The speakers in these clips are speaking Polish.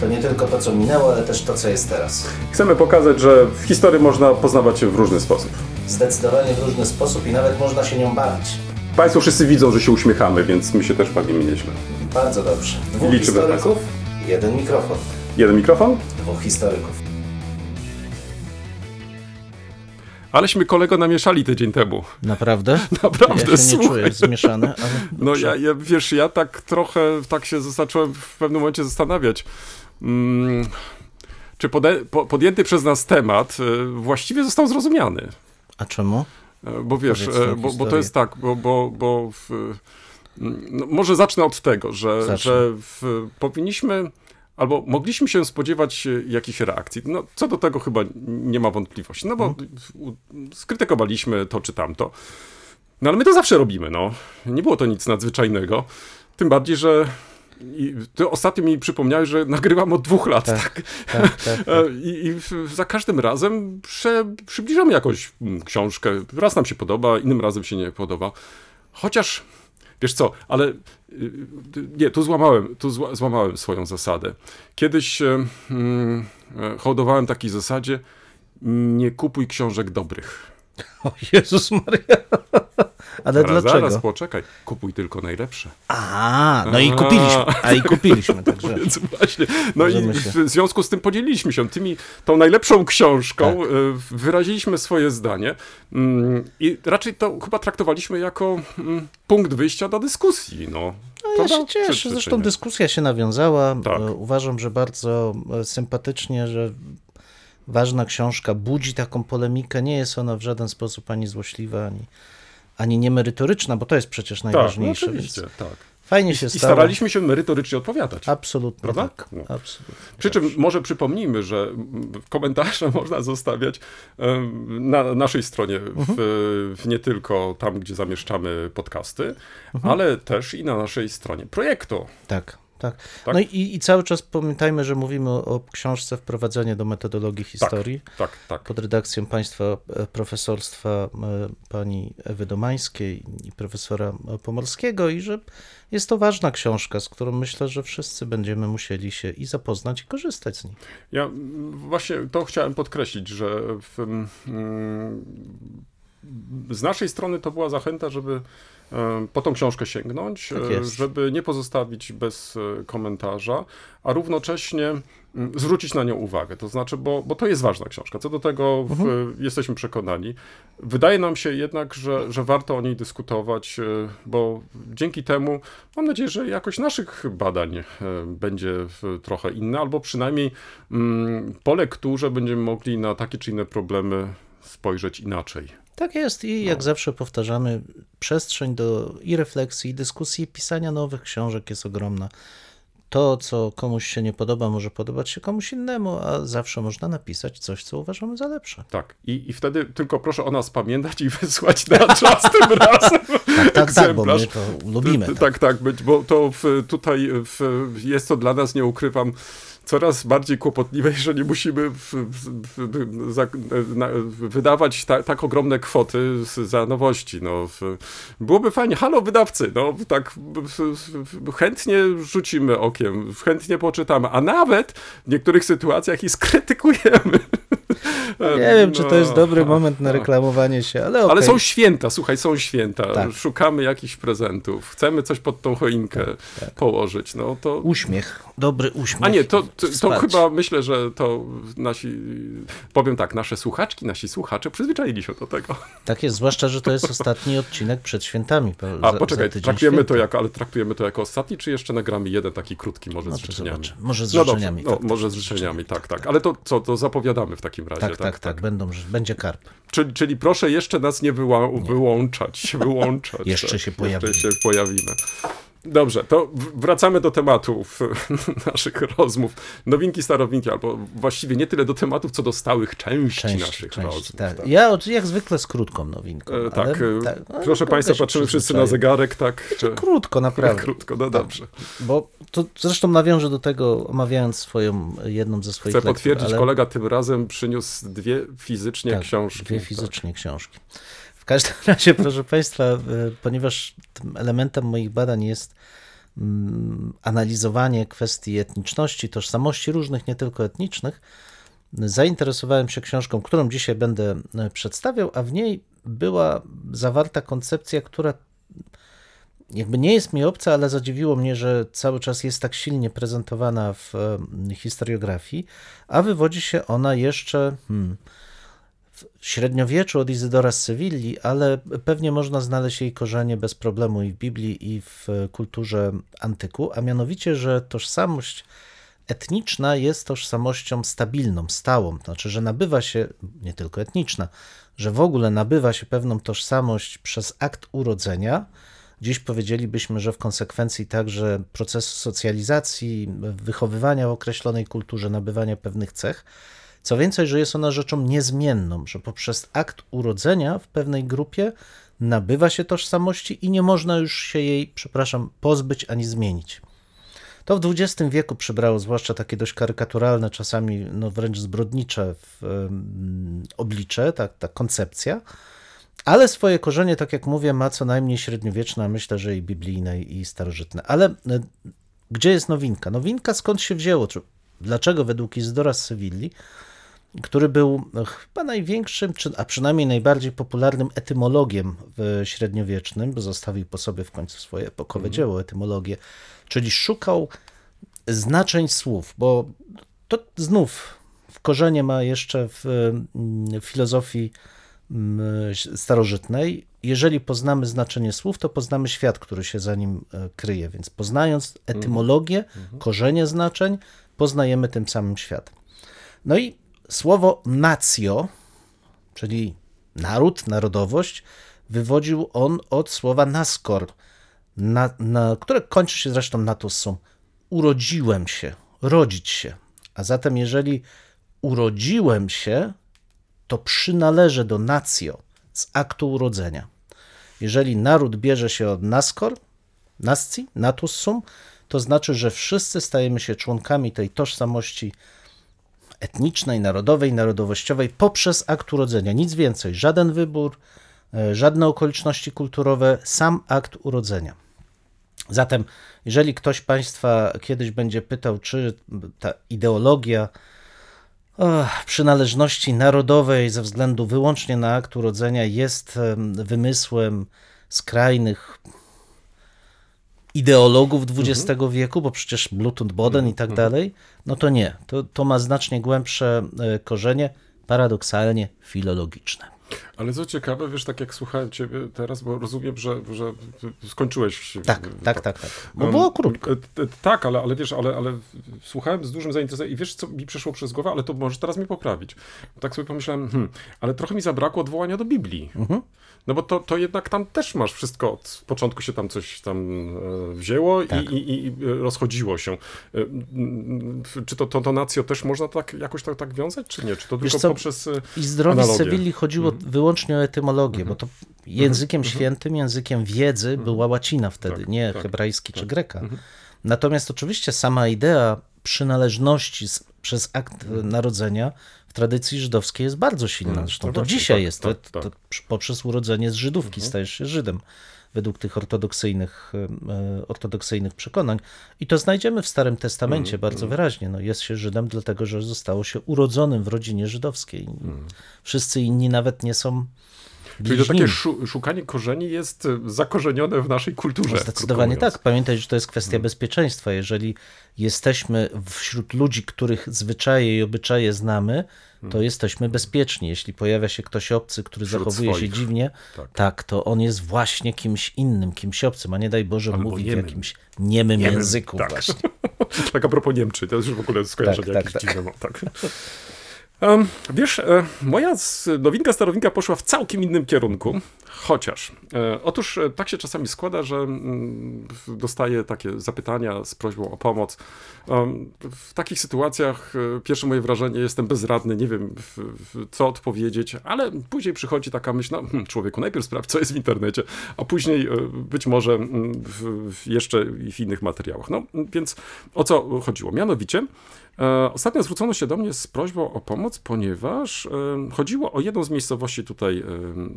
To nie tylko to, co minęło, ale też to, co jest teraz. Chcemy pokazać, że w historii można poznawać się w różny sposób. Zdecydowanie w różny sposób i nawet można się nią bawić. Państwo wszyscy widzą, że się uśmiechamy, więc my się też bawimy nieźle. Bardzo dobrze. Dwóch Liczymy historyków, jeden mikrofon. Jeden mikrofon? Dwóch historyków. Aleśmy kolego namieszali tydzień temu. Naprawdę? Naprawdę, Ja się nie słuchaj. czuję zmieszany, ale No ja, ja, wiesz, ja tak trochę, tak się zacząłem w pewnym momencie zastanawiać, mm, czy pode, po, podjęty przez nas temat y, właściwie został zrozumiany. a czemu? E, Bo wiesz, e, bo, bo to jest tak, bo, bo, bo w, mm, no może zacznę od tego, że, że w, powinniśmy albo mogliśmy się spodziewać e, jakichś reakcji. No, co do tego chyba nie ma wątpliwości, no bo u- skrytykowaliśmy to czy tamto. No ale my to zawsze robimy, no. Nie było to nic nadzwyczajnego. Tym bardziej, że i ty ostatnio mi przypomniałeś, że nagrywam od dwóch lat, tak? Tak. Tak, tak, tak. E, I, i za każdym razem prze, przybliżamy jakąś mm, książkę. Raz nam się podoba, innym razem się nie podoba. Chociaż, wiesz co, ale y, y, nie, tu złamałem, tu zła, złamałem swoją zasadę. Kiedyś e, mm, e, hołdowałem takiej zasadzie, nie kupuj książek dobrych. O Jezus Maria. Ale Zaraz, dlaczego? zaraz, poczekaj. Kupuj tylko najlepsze. A, no i kupiliśmy. A i kupiliśmy, także. Więc właśnie, no i Możemy się- w związku z tym podzieliliśmy się tymi, tą najlepszą książką, Tak. e, wyraziliśmy swoje zdanie mm, i raczej to chyba traktowaliśmy jako mm, punkt wyjścia do dyskusji, no. No, ja się cieszę. czy- czy Zresztą dyskusja się nawiązała. Tak. E, Uważam, że bardzo e, sympatycznie, że ważna książka budzi taką polemikę. Nie jest ona w żaden sposób ani złośliwa, ani, ani niemerytoryczna, bo to jest przecież Tak, no najważniejsze. oczywiście, więc tak. fajnie się I stało. staraliśmy się merytorycznie odpowiadać. Absolutnie Prawda? tak. No. Absolutnie. Przy czym może przypomnijmy, że komentarze można zostawiać na naszej stronie, Mhm. w, w nie tylko tam, gdzie zamieszczamy podcasty, Mhm. ale też i na naszej stronie projektu. Tak, tak. Tak? No i, i cały czas pamiętajmy, że mówimy o, o książce Wprowadzenie do metodologii historii Tak, tak. pod redakcją Państwa e, Profesorstwa e, pani Ewy Domańskiej i profesora Pomorskiego i że jest to ważna książka, z którą myślę, że wszyscy będziemy musieli się i zapoznać i korzystać z niej. Ja właśnie to chciałem podkreślić, że w, mm, z naszej strony to była zachęta, żeby e, po tą książkę sięgnąć, Tak e, żeby nie pozostawić bez e, komentarza, a równocześnie zwrócić na nią uwagę. To znaczy, bo, bo to jest ważna książka. Co do tego w, Mhm. jesteśmy przekonani. Wydaje nam się jednak, że, że warto o niej dyskutować, bo dzięki temu mam nadzieję, że jakość naszych badań będzie trochę inna, albo przynajmniej po lekturze będziemy mogli na takie czy inne problemy spojrzeć inaczej. Tak jest i jak zawsze powtarzamy, przestrzeń do i refleksji, i dyskusji, i pisania nowych książek jest ogromna. To, co komuś się nie podoba, może podobać się komuś innemu, a zawsze można napisać coś, co uważamy za lepsze. Tak. I, I wtedy tylko proszę o nas pamiętać i wysłać na czas tym razem. Tak, tak, tak, bo my to lubimy. Tak. Tak, tak, być, bo to w, tutaj w, jest to dla nas, nie ukrywam, coraz bardziej kłopotliwe, jeżeli musimy w, w, w, za, na, wydawać ta, tak ogromne kwoty za nowości. No, byłoby fajnie, halo wydawcy, no tak chętnie rzucimy okiem, chętnie poczytamy, a nawet w niektórych sytuacjach i skrytykujemy. Nie wiem, czy to jest No, dobry moment na reklamowanie się, ale okej. ale są święta, słuchaj, są święta. Tak. Szukamy jakichś prezentów. Chcemy coś pod tą choinkę Tak, położyć. No to. Uśmiech, dobry uśmiech. A nie, to, to, to chyba myślę, że to nasi, powiem tak, nasze słuchaczki, nasi słuchacze przyzwyczaili się do tego. Tak jest, zwłaszcza, że to jest ostatni odcinek przed świętami. A poczekaj, traktujemy święta. to jako, ale traktujemy to jako ostatni, czy jeszcze nagramy jeden taki krótki, może No z życzeniami? zobaczę. Może z No dobrze, życzeniami. no, faktycznie. może z życzeniami, tak, tak. Ale to co, to zapowiadamy w takim razie, Tak, tak, tak, Będą, będzie karp. Czyli, czyli proszę jeszcze nas nie wyła- wyłączać, wyłączać. Jeszcze tak. się pojawimy. Jeszcze się pojawimy. Dobrze, to wracamy do tematów naszych rozmów. Nowinki, starowinki, albo właściwie nie tyle do tematów, co do stałych części, Części, naszych części, rozmów. tak. tak. Ja jak zwykle z krótką nowinką. E, tak, e, tak, ale proszę Państwa, patrzymy wszyscy na zegarek, tak. że- Krótko, naprawdę. Krótko, no dobrze. Bo to zresztą nawiążę do tego, omawiając swoją, jedną ze swoich Chcę lektur, potwierdzić, ale- kolega tym razem przyniósł dwie fizycznie tak, książki. Dwie tak. fizycznie książki. Każdym razie, proszę Państwa, e, ponieważ tym elementem moich badań jest mm, analizowanie kwestii etniczności, tożsamości różnych, nie tylko etnicznych, zainteresowałem się książką, którą dzisiaj będę e, przedstawiał, a w niej była zawarta koncepcja, która jakby nie jest mi obca, ale zadziwiło mnie, że cały czas jest tak silnie prezentowana w e, historiografii, a wywodzi się ona jeszcze hmm, średniowieczu od Izydora z Sewilli, ale pewnie można znaleźć jej korzenie bez problemu i w Biblii, i w kulturze antyku, a mianowicie, że tożsamość etniczna jest tożsamością stabilną, stałą, to znaczy, że nabywa się, nie tylko etniczna, że w ogóle nabywa się pewną tożsamość przez akt urodzenia. Dziś powiedzielibyśmy, że w konsekwencji także procesu socjalizacji, wychowywania w określonej kulturze, nabywania pewnych cech. Co więcej, że jest ona rzeczą niezmienną, że poprzez akt urodzenia w pewnej grupie nabywa się tożsamości i nie można już się jej, przepraszam, pozbyć ani zmienić. To w XX wieku przybrało zwłaszcza takie dość karykaturalne, czasami no wręcz zbrodnicze w, em, oblicze, ta, ta koncepcja, ale swoje korzenie, tak jak mówię, ma co najmniej średniowieczne, a myślę, że i biblijne, i starożytne. Ale e, gdzie jest nowinka? Nowinka skąd się wzięło? Czy- Dlaczego według Izydora z Sewilli, który był e, chyba największym, a przynajmniej najbardziej popularnym etymologiem w średniowiecznym, bo zostawił po sobie w końcu swoje epokowe dzieło, etymologię, czyli szukał znaczeń słów, bo to znów w korzenie ma jeszcze w mm, filozofii mm, starożytnej. Jeżeli poznamy znaczenie słów, to poznamy świat, który się za nim e, kryje. Więc poznając etymologię, korzenie znaczeń, poznajemy tym samym świat. No i słowo nacjo, czyli naród, narodowość, wywodził on od słowa naskor, na, na, które kończy się zresztą na to są urodziłem się, rodzić się. A zatem jeżeli urodziłem się, to przynależę do nacjo z aktu urodzenia. Jeżeli naród bierze się od naskor, nasci, natus sum, to znaczy, że wszyscy stajemy się członkami tej tożsamości etnicznej, narodowej, narodowościowej poprzez akt urodzenia. Nic więcej, żaden wybór, e, żadne okoliczności kulturowe, sam akt urodzenia. Zatem, jeżeli ktoś Państwa kiedyś będzie pytał, czy ta ideologia o, przynależności narodowej ze względu wyłącznie na akt urodzenia jest em, wymysłem skrajnych ideologów XX wieku, bo przecież Bluetooth Boden i tak dalej, no to nie. To, to ma znacznie głębsze e, korzenie, paradoksalnie filologiczne. Ale co ciekawe, wiesz, tak jak słuchałem ciebie teraz, bo rozumiem, że, że skończyłeś. Tak, tak, tak, tak. Bo Um, było krótko. e, Tak, ale, ale wiesz, ale, ale słuchałem z dużym zainteresowaniem i wiesz, co mi przeszło przez głowę, ale to możesz teraz mi poprawić. Tak sobie pomyślałem, hmm, ale trochę mi zabrakło odwołania do Biblii. Mhm. No bo to, to jednak tam też masz wszystko, od początku się tam coś tam e, wzięło Tak. i, i, i rozchodziło się. E, Czy to, to, to nacjo też można tak jakoś tak, tak wiązać, czy nie? Czy to tylko poprzez... I zdrowi z analogię. Sewilli chodziło wyłącznie o etymologię, bo to językiem świętym, językiem wiedzy była łacina wtedy, Tak, nie tak, hebrajski czy greka. Natomiast oczywiście sama idea przynależności z, przez akt narodzenia w tradycji żydowskiej jest bardzo silna. Zresztą No to właśnie, dzisiaj tak, jest. To, tak, tak. to przy- poprzez urodzenie z Żydówki stajesz się Żydem według tych ortodoksyjnych, e, ortodoksyjnych przekonań. I to znajdziemy w Starym Testamencie bardzo wyraźnie. No, jest się Żydem dlatego, że zostało się urodzonym w rodzinie żydowskiej. Wszyscy inni nawet nie są Czyli to takie szukanie korzeni jest e, zakorzenione w naszej kulturze. No, Zdecydowanie tak. Pamiętaj, że to jest kwestia bezpieczeństwa. Jeżeli jesteśmy wśród ludzi, których zwyczaje i obyczaje znamy, to jesteśmy bezpieczni. Jeśli pojawia się ktoś obcy, który Wśród zachowuje swoich. się dziwnie, Tak. tak. to on jest właśnie kimś innym, kimś obcym, a nie daj Boże Albo mówi w niemym. jakimś niemym, Niemym, języku tak. właśnie. Tak a propos Niemczy, to już w ogóle skojarzenie Tak, jakieś tak, dziwne tak. Wiesz, e, moja nowinka starowinka poszła w całkiem innym kierunku, chociaż. E, otóż e, tak się czasami składa, że mm, dostaję takie zapytania z prośbą o pomoc. W takich sytuacjach pierwsze moje wrażenie, jestem bezradny, nie wiem co odpowiedzieć, ale później przychodzi taka myśl, no hmm, człowieku, najpierw sprawdź, co jest w internecie, a później być może mm, jeszcze w innych materiałach. No więc o co chodziło? Mianowicie, Ostatnio zwrócono się do mnie z prośbą o pomoc, ponieważ e, chodziło o jedną z miejscowości tutaj e,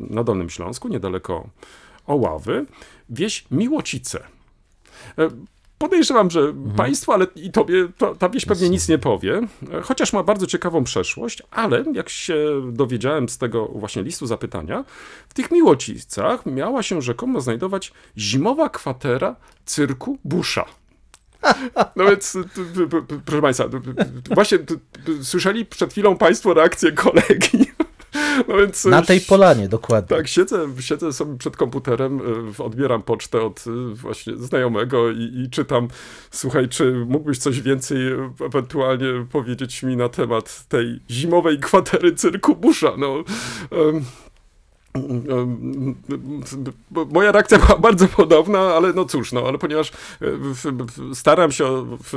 na Dolnym Śląsku, niedaleko Oławy, wieś Miłocice. E, Podejrzewam, że Państwu, ale i Tobie to, ta wieś pewnie nic nie powie, e, chociaż ma bardzo ciekawą przeszłość, ale jak się dowiedziałem z tego właśnie listu zapytania, w tych Miłocicach miała się rzekomo znajdować zimowa kwatera cyrku Busza. No więc, proszę Państwa, właśnie słyszeli przed chwilą Państwo reakcję kolegi. No więc Na tej ś- polanie, dokładnie. Tak, siedzę, siedzę sobie przed komputerem, y, odbieram pocztę od y, właśnie znajomego i, i czytam, słuchaj, czy mógłbyś coś więcej ewentualnie powiedzieć mi na temat tej zimowej kwatery cyrku Busza, no... Moja reakcja była bardzo podobna, ale no cóż, no ale ponieważ e, w, w, staram się w,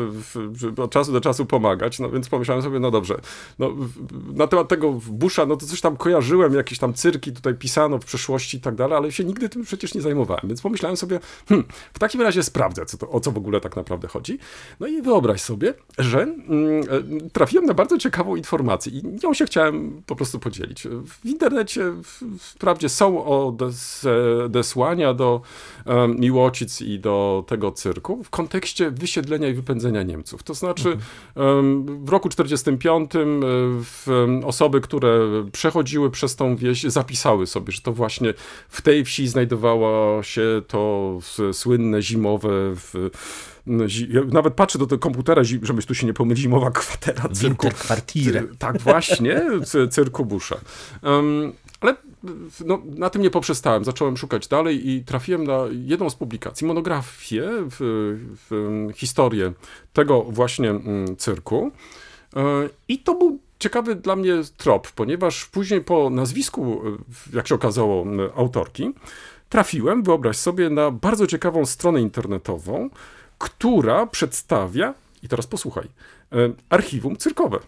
w, od czasu do czasu pomagać, no więc pomyślałem sobie, no dobrze, no, w- na temat tego Busha, no to coś tam kojarzyłem, jakieś tam cyrki tutaj pisano w przeszłości i tak dalej, ale się nigdy tym przecież nie zajmowałem, więc pomyślałem sobie, hmm, w takim razie sprawdzę, co to, o co w ogóle tak naprawdę chodzi. No i wyobraź sobie, że mm, e, trafiłem na bardzo ciekawą informację i nią się chciałem po prostu podzielić. W internecie w, wprawdzie są odesłania do Miłocic i do tego cyrku w kontekście wysiedlenia i wypędzenia Niemców. To znaczy em, w roku 45 e, w, osoby, które przechodziły przez tą wieś zapisały sobie, że to właśnie w tej wsi znajdowało się to słynne zimowe w, nawet patrzę do tego komputera, żebyś tu się nie pomylił, zimowa kwatera cyrku. Tak, właśnie, cy- cyrku Busha. Um, ale no, na tym nie poprzestałem. Zacząłem szukać dalej i trafiłem na jedną z publikacji, monografię w, w historię tego właśnie mm, cyrku. E, I to był ciekawy dla mnie trop, ponieważ później po nazwisku, e, jak się okazało, autorki, trafiłem, wyobraź sobie, na bardzo ciekawą stronę internetową, która przedstawia, i teraz posłuchaj, e, archiwum cyrkowe.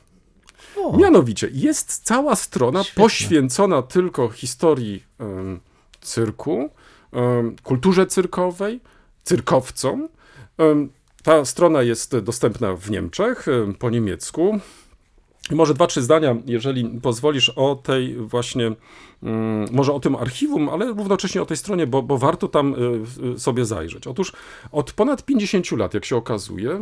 O, Mianowicie jest cała strona Świetne. poświęcona tylko historii em, cyrku, em, kulturze cyrkowej, cyrkowcom. Em, ta strona jest dostępna w Niemczech em, po niemiecku. I może dwa, trzy zdania, jeżeli pozwolisz, o tej właśnie, mm, może o tym archiwum, ale równocześnie o tej stronie, bo, bo warto tam y, y, sobie zajrzeć. Otóż od ponad 50 lat, jak się okazuje,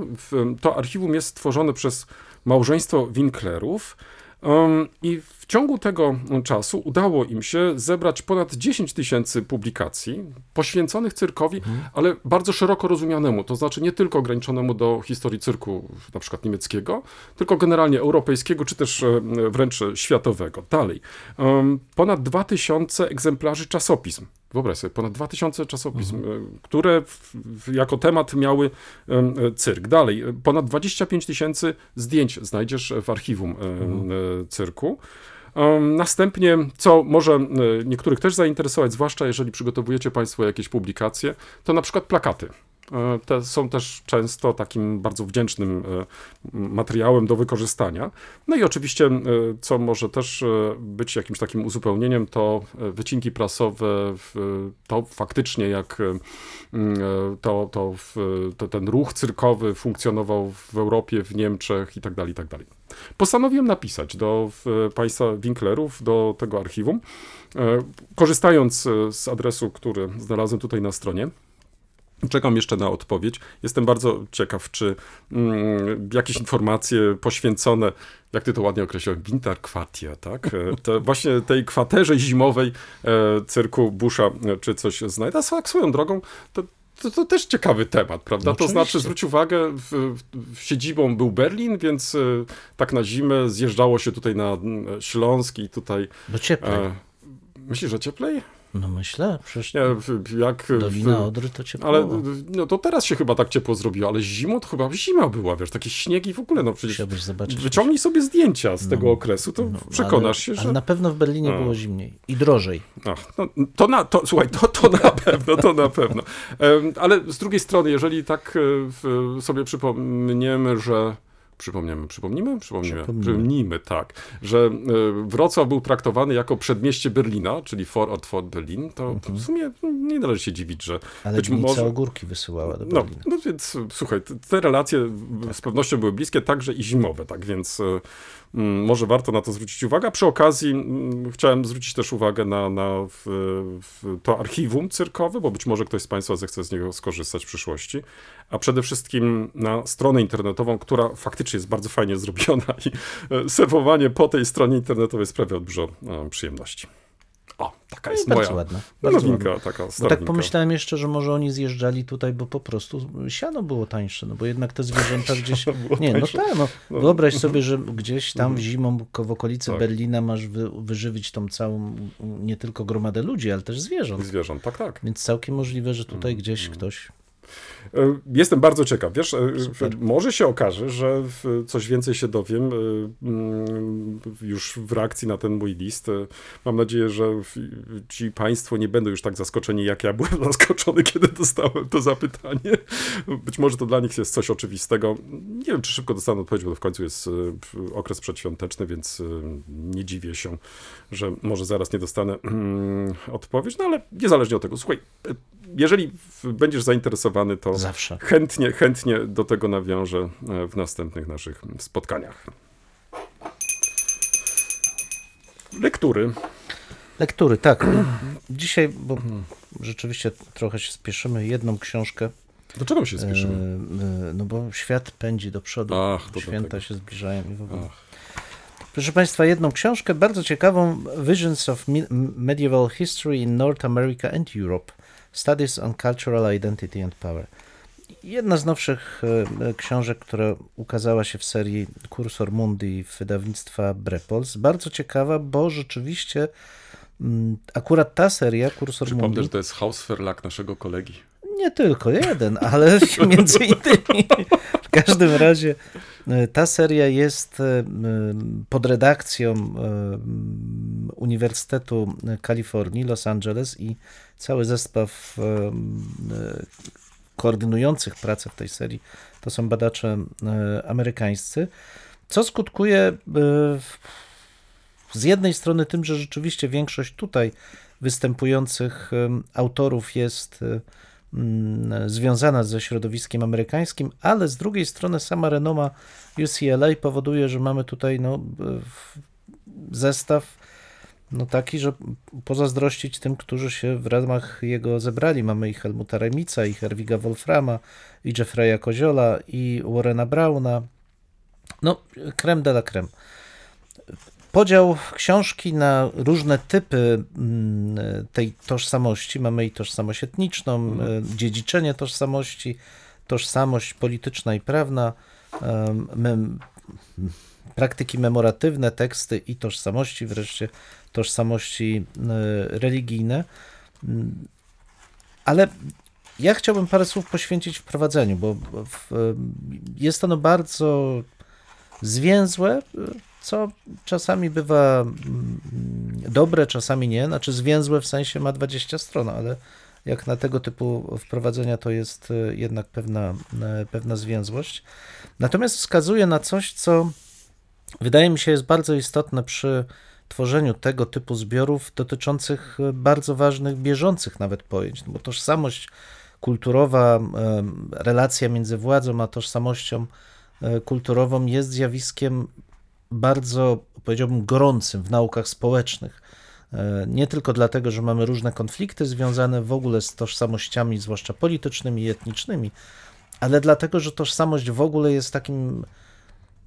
to archiwum jest stworzone przez małżeństwo Winklerów. Um, I w ciągu tego czasu udało im się zebrać ponad 10 tysięcy publikacji poświęconych cyrkowi, ale bardzo szeroko rozumianemu, to znaczy nie tylko ograniczonemu do historii cyrku, na przykład niemieckiego, tylko generalnie europejskiego, czy też e, wręcz światowego. Dalej, ponad 2000 egzemplarzy czasopism. Wyobraź sobie, ponad 2000 czasopism, e, które w, jako temat miały e, cyrk. Dalej, ponad 25 tysięcy zdjęć znajdziesz w archiwum e, cyrku. Następnie, co może e, niektórych też zainteresować, zwłaszcza jeżeli przygotowujecie Państwo jakieś publikacje, to na przykład plakaty. E, Te są też często takim bardzo wdzięcznym e, materiałem do wykorzystania. No i oczywiście, e, co może też być jakimś takim uzupełnieniem, to wycinki prasowe, to faktycznie jak to, to, to ten ruch cyrkowy funkcjonował w Europie, w Niemczech i tak dalej, i tak dalej. Postanowiłem napisać do państwa Winklerów, do tego archiwum, korzystając z adresu, który znalazłem tutaj na stronie. Czekam jeszcze na odpowiedź. Jestem bardzo ciekaw, czy mm, jakieś informacje poświęcone, jak ty to ładnie określiłeś, Winterquartier, tak? E, właśnie tej kwaterze zimowej e, cyrku Busha, e, czy coś znajdę. A tak swoją drogą, to, to, to też ciekawy temat, prawda? No to znaczy, zwróć uwagę, w, w, siedzibą był Berlin, więc e, tak na zimę zjeżdżało się tutaj na mm, Śląsk i tutaj... bo cieplej. E, myślisz, że cieplej? No myślę, przecież Nie, jak... w- Dolina Odry to ciepło. Ale no to teraz się chyba tak ciepło zrobiło, ale zimą to chyba zima była, wiesz, takie śniegi w ogóle, no przecież wyciągnij sobie zdjęcia z tego okresu, to przekonasz ale, się, że... Ale na pewno w Berlinie No. było zimniej i drożej. Ach, no, to na, to, słuchaj, to, to na pewno, to na pewno. Ale z drugiej strony, jeżeli tak e, sobie przypomniemy, że Przypomniemy, przypomnimy? Przypomnimy. Przypomnimy. Przypomnijmy, tak. Że e, Wrocław był traktowany jako przedmieście Berlina, czyli Vorort von Berlin, to w sumie nie należy się dziwić, że Mhm. Ale być może... ogórki wysyłała do No, Berlina. no więc słuchaj, te, relacje z pewnością były bliskie, także i zimowe, tak więc e, mm, może warto na to zwrócić uwagę. Przy okazji mm, chciałem zwrócić też uwagę na, na w, w to archiwum cyrkowe, bo być może ktoś z Państwa zechce z niego skorzystać w przyszłości, a przede wszystkim na stronę internetową, która faktycznie jest bardzo fajnie zrobiona i e, serwowanie po tej stronie internetowej sprawia dużo e, przyjemności. O, taka jest bardzo moja ładna, bardzo ładna. taka Bo tak pomyślałem jeszcze, że może oni zjeżdżali tutaj, bo po prostu siano było tańsze, no bo jednak te zwierzęta gdzieś... Nie, no tak, no. No. Wyobraź sobie, że gdzieś tam zimą ko- w okolicy Tak. Berlina masz wy, wyżywić tą całą, nie tylko gromadę ludzi, ale też zwierząt. Zwierząt, tak, tak. Więc całkiem możliwe, że tutaj Mm, gdzieś ktoś... E, Jestem bardzo ciekaw. Wiesz, e, Super. może się okaże, że coś więcej się dowiem e, mm, już w reakcji na ten mój list. Mam nadzieję, że ci Państwo nie będą już tak zaskoczeni, jak ja byłem zaskoczony, kiedy dostałem to zapytanie. Być może to dla nich jest coś oczywistego. Nie wiem, czy szybko dostanę odpowiedź, bo w końcu jest okres przedświąteczny, więc nie dziwię się, że może zaraz nie dostanę mm, odpowiedź, no ale niezależnie od tego. Słuchaj, jeżeli będziesz zainteresowany, to Zawsze. chętnie, chętnie do tego nawiążę e, w następnych naszych spotkaniach. Lektury. Lektury, tak. Dzisiaj, bo rzeczywiście trochę się spieszymy, jedną książkę, Do czego się e, spieszymy? e, no bo świat pędzi do przodu, Ach, to święta się zbliżają i w ogóle. Ach. Proszę Państwa, jedną książkę bardzo ciekawą, Visions of Medieval History in North America and Europe, Studies on Cultural Identity and Power. Jedna z nowszych e, książek, która ukazała się w serii Cursor Mundi wydawnictwa Brepols. Bardzo ciekawa, bo rzeczywiście mm, akurat ta seria, Cursor Przypomnę, Mundi, że to jest Hausverlag naszego kolegi. nie tylko jeden, ale między innymi. W każdym razie e, ta seria jest e, pod redakcją e, Uniwersytetu Kalifornii, Los Angeles i cały zestaw e, koordynujących pracę w tej serii. To są badacze e, amerykańscy, co skutkuje e, z jednej strony tym, że rzeczywiście większość tutaj występujących autorów jest związana ze środowiskiem amerykańskim, ale z drugiej strony sama renoma UCLA powoduje, że mamy tutaj no, zestaw no taki, że pozazdrościć tym, którzy się w ramach jego zebrali. Mamy i Helmuta Remica, i Herwiga Wolframa, i Jeffreya Koziola, i Warrena Brauna. No, creme de la creme. Podział książki na różne typy mm, tej tożsamości. Mamy i tożsamość etniczną, e, dziedziczenie tożsamości, tożsamość polityczna i prawna, em, mem, praktyki memoratywne, teksty i tożsamości, wreszcie tożsamości e, religijne. Ale ja chciałbym parę słów poświęcić wprowadzeniu, bo w, jest ono bardzo zwięzłe, co czasami bywa mm, dobre, czasami nie. Znaczy zwięzłe w sensie ma 20 stron, ale jak na tego typu wprowadzenia to jest e, jednak pewna, e, pewna zwięzłość. Natomiast wskazuje na coś, co wydaje mi się jest bardzo istotne przy tworzeniu tego typu zbiorów dotyczących e, bardzo ważnych, bieżących nawet pojęć, no bo tożsamość kulturowa, em, relacja między władzą a tożsamością e, kulturową jest zjawiskiem bardzo, powiedziałbym, gorącym w naukach społecznych. E, Nie tylko dlatego, że mamy różne konflikty związane w ogóle z tożsamościami, zwłaszcza politycznymi i etnicznymi, ale dlatego, że tożsamość w ogóle jest takim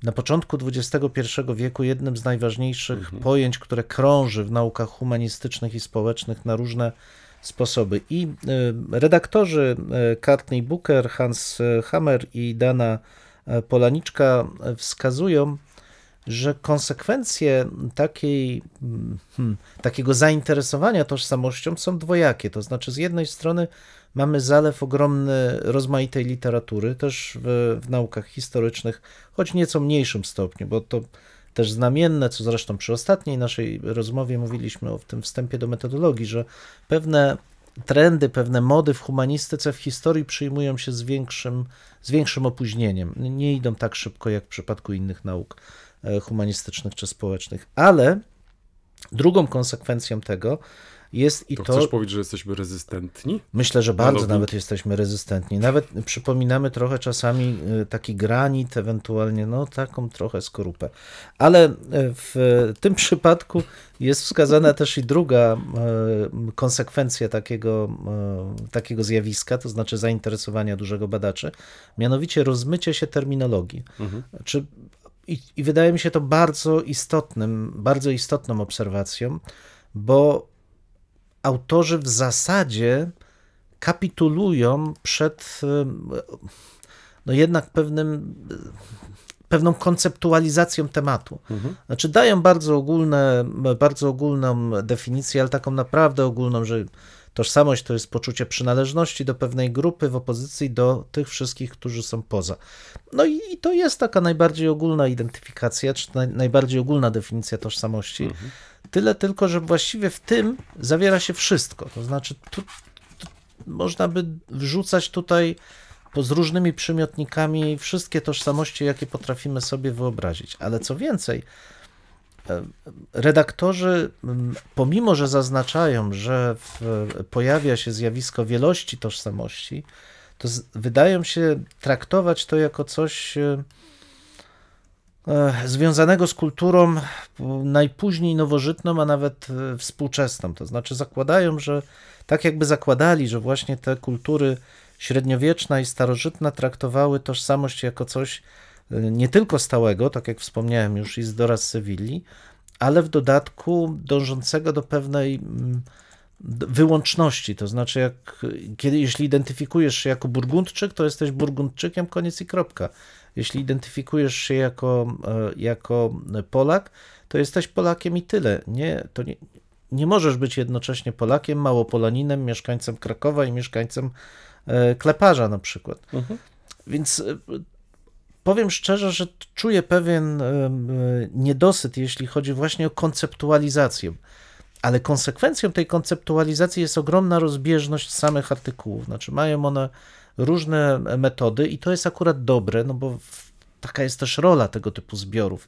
na początku XXI wieku jednym z najważniejszych pojęć, które krąży w naukach humanistycznych i społecznych na różne sposoby. I y, redaktorzy y, Courtney Booker, Hans y, Hammer i Dana Polaniczka wskazują, że konsekwencje takiej, hmm, takiego zainteresowania tożsamością są dwojakie. To znaczy, z jednej strony mamy zalew ogromny rozmaitej literatury, też w, w naukach historycznych, choć nieco mniejszym stopniu, bo to też znamienne, co zresztą przy ostatniej naszej rozmowie mówiliśmy o tym wstępie do metodologii, że pewne trendy, pewne mody w humanistyce, w historii przyjmują się z większym, z większym opóźnieniem. Nie idą tak szybko jak w przypadku innych nauk e, humanistycznych czy społecznych. Ale drugą konsekwencją tego jest i To, to. chcesz powiedzieć, że jesteśmy rezystentni? Myślę, że bardzo nawet jesteśmy rezystentni. Nawet przypominamy trochę czasami y, taki granit, ewentualnie no taką trochę skorupę. Ale y, w tym przypadku jest wskazana też i druga y, konsekwencja takiego, takiego zjawiska, to znaczy zainteresowania dużego badaczy, mianowicie rozmycie się terminologii. Czy, i, I wydaje mi się to bardzo istotnym, bardzo istotną obserwacją, bo autorzy w zasadzie kapitulują przed no jednak pewnym, pewną konceptualizacją tematu. Znaczy dają bardzo ogólne, bardzo ogólną definicję, ale taką naprawdę ogólną, że tożsamość to jest poczucie przynależności do pewnej grupy w opozycji do tych wszystkich, którzy są poza. No i, i to jest taka najbardziej ogólna identyfikacja, czy naj, najbardziej ogólna definicja tożsamości. Tyle tylko, że właściwie w tym zawiera się wszystko. To znaczy, tu, tu można by wrzucać tutaj po, z różnymi przymiotnikami wszystkie tożsamości, jakie potrafimy sobie wyobrazić. Ale co więcej, e, redaktorzy, pomimo że zaznaczają, że w, pojawia się zjawisko wielości tożsamości, to z, wydają się traktować to jako coś e, związanego z kulturą najpóźniej nowożytną, a nawet e, współczesną. To znaczy zakładają, że tak jakby zakładali, że właśnie te kultury średniowieczna i starożytna traktowały tożsamość jako coś e, nie tylko stałego, tak jak wspomniałem już Izdora z Sewilli, ale w dodatku dążącego do pewnej mm, wyłączności, to znaczy jak, kiedy, jeśli identyfikujesz się jako Burgundczyk, to jesteś Burgundczykiem, koniec i kropka. Jeśli identyfikujesz się jako, e, jako Polak, to jesteś Polakiem i tyle. Nie, to nie, nie możesz być jednocześnie Polakiem, Małopolaninem, mieszkańcem Krakowa i mieszkańcem e, Kleparza na przykład. Więc e, powiem szczerze, że czuję pewien niedosyt, jeśli chodzi właśnie o konceptualizację. Ale konsekwencją tej konceptualizacji jest ogromna rozbieżność samych artykułów. Znaczy, mają one różne metody i to jest akurat dobre, no bo taka jest też rola tego typu zbiorów.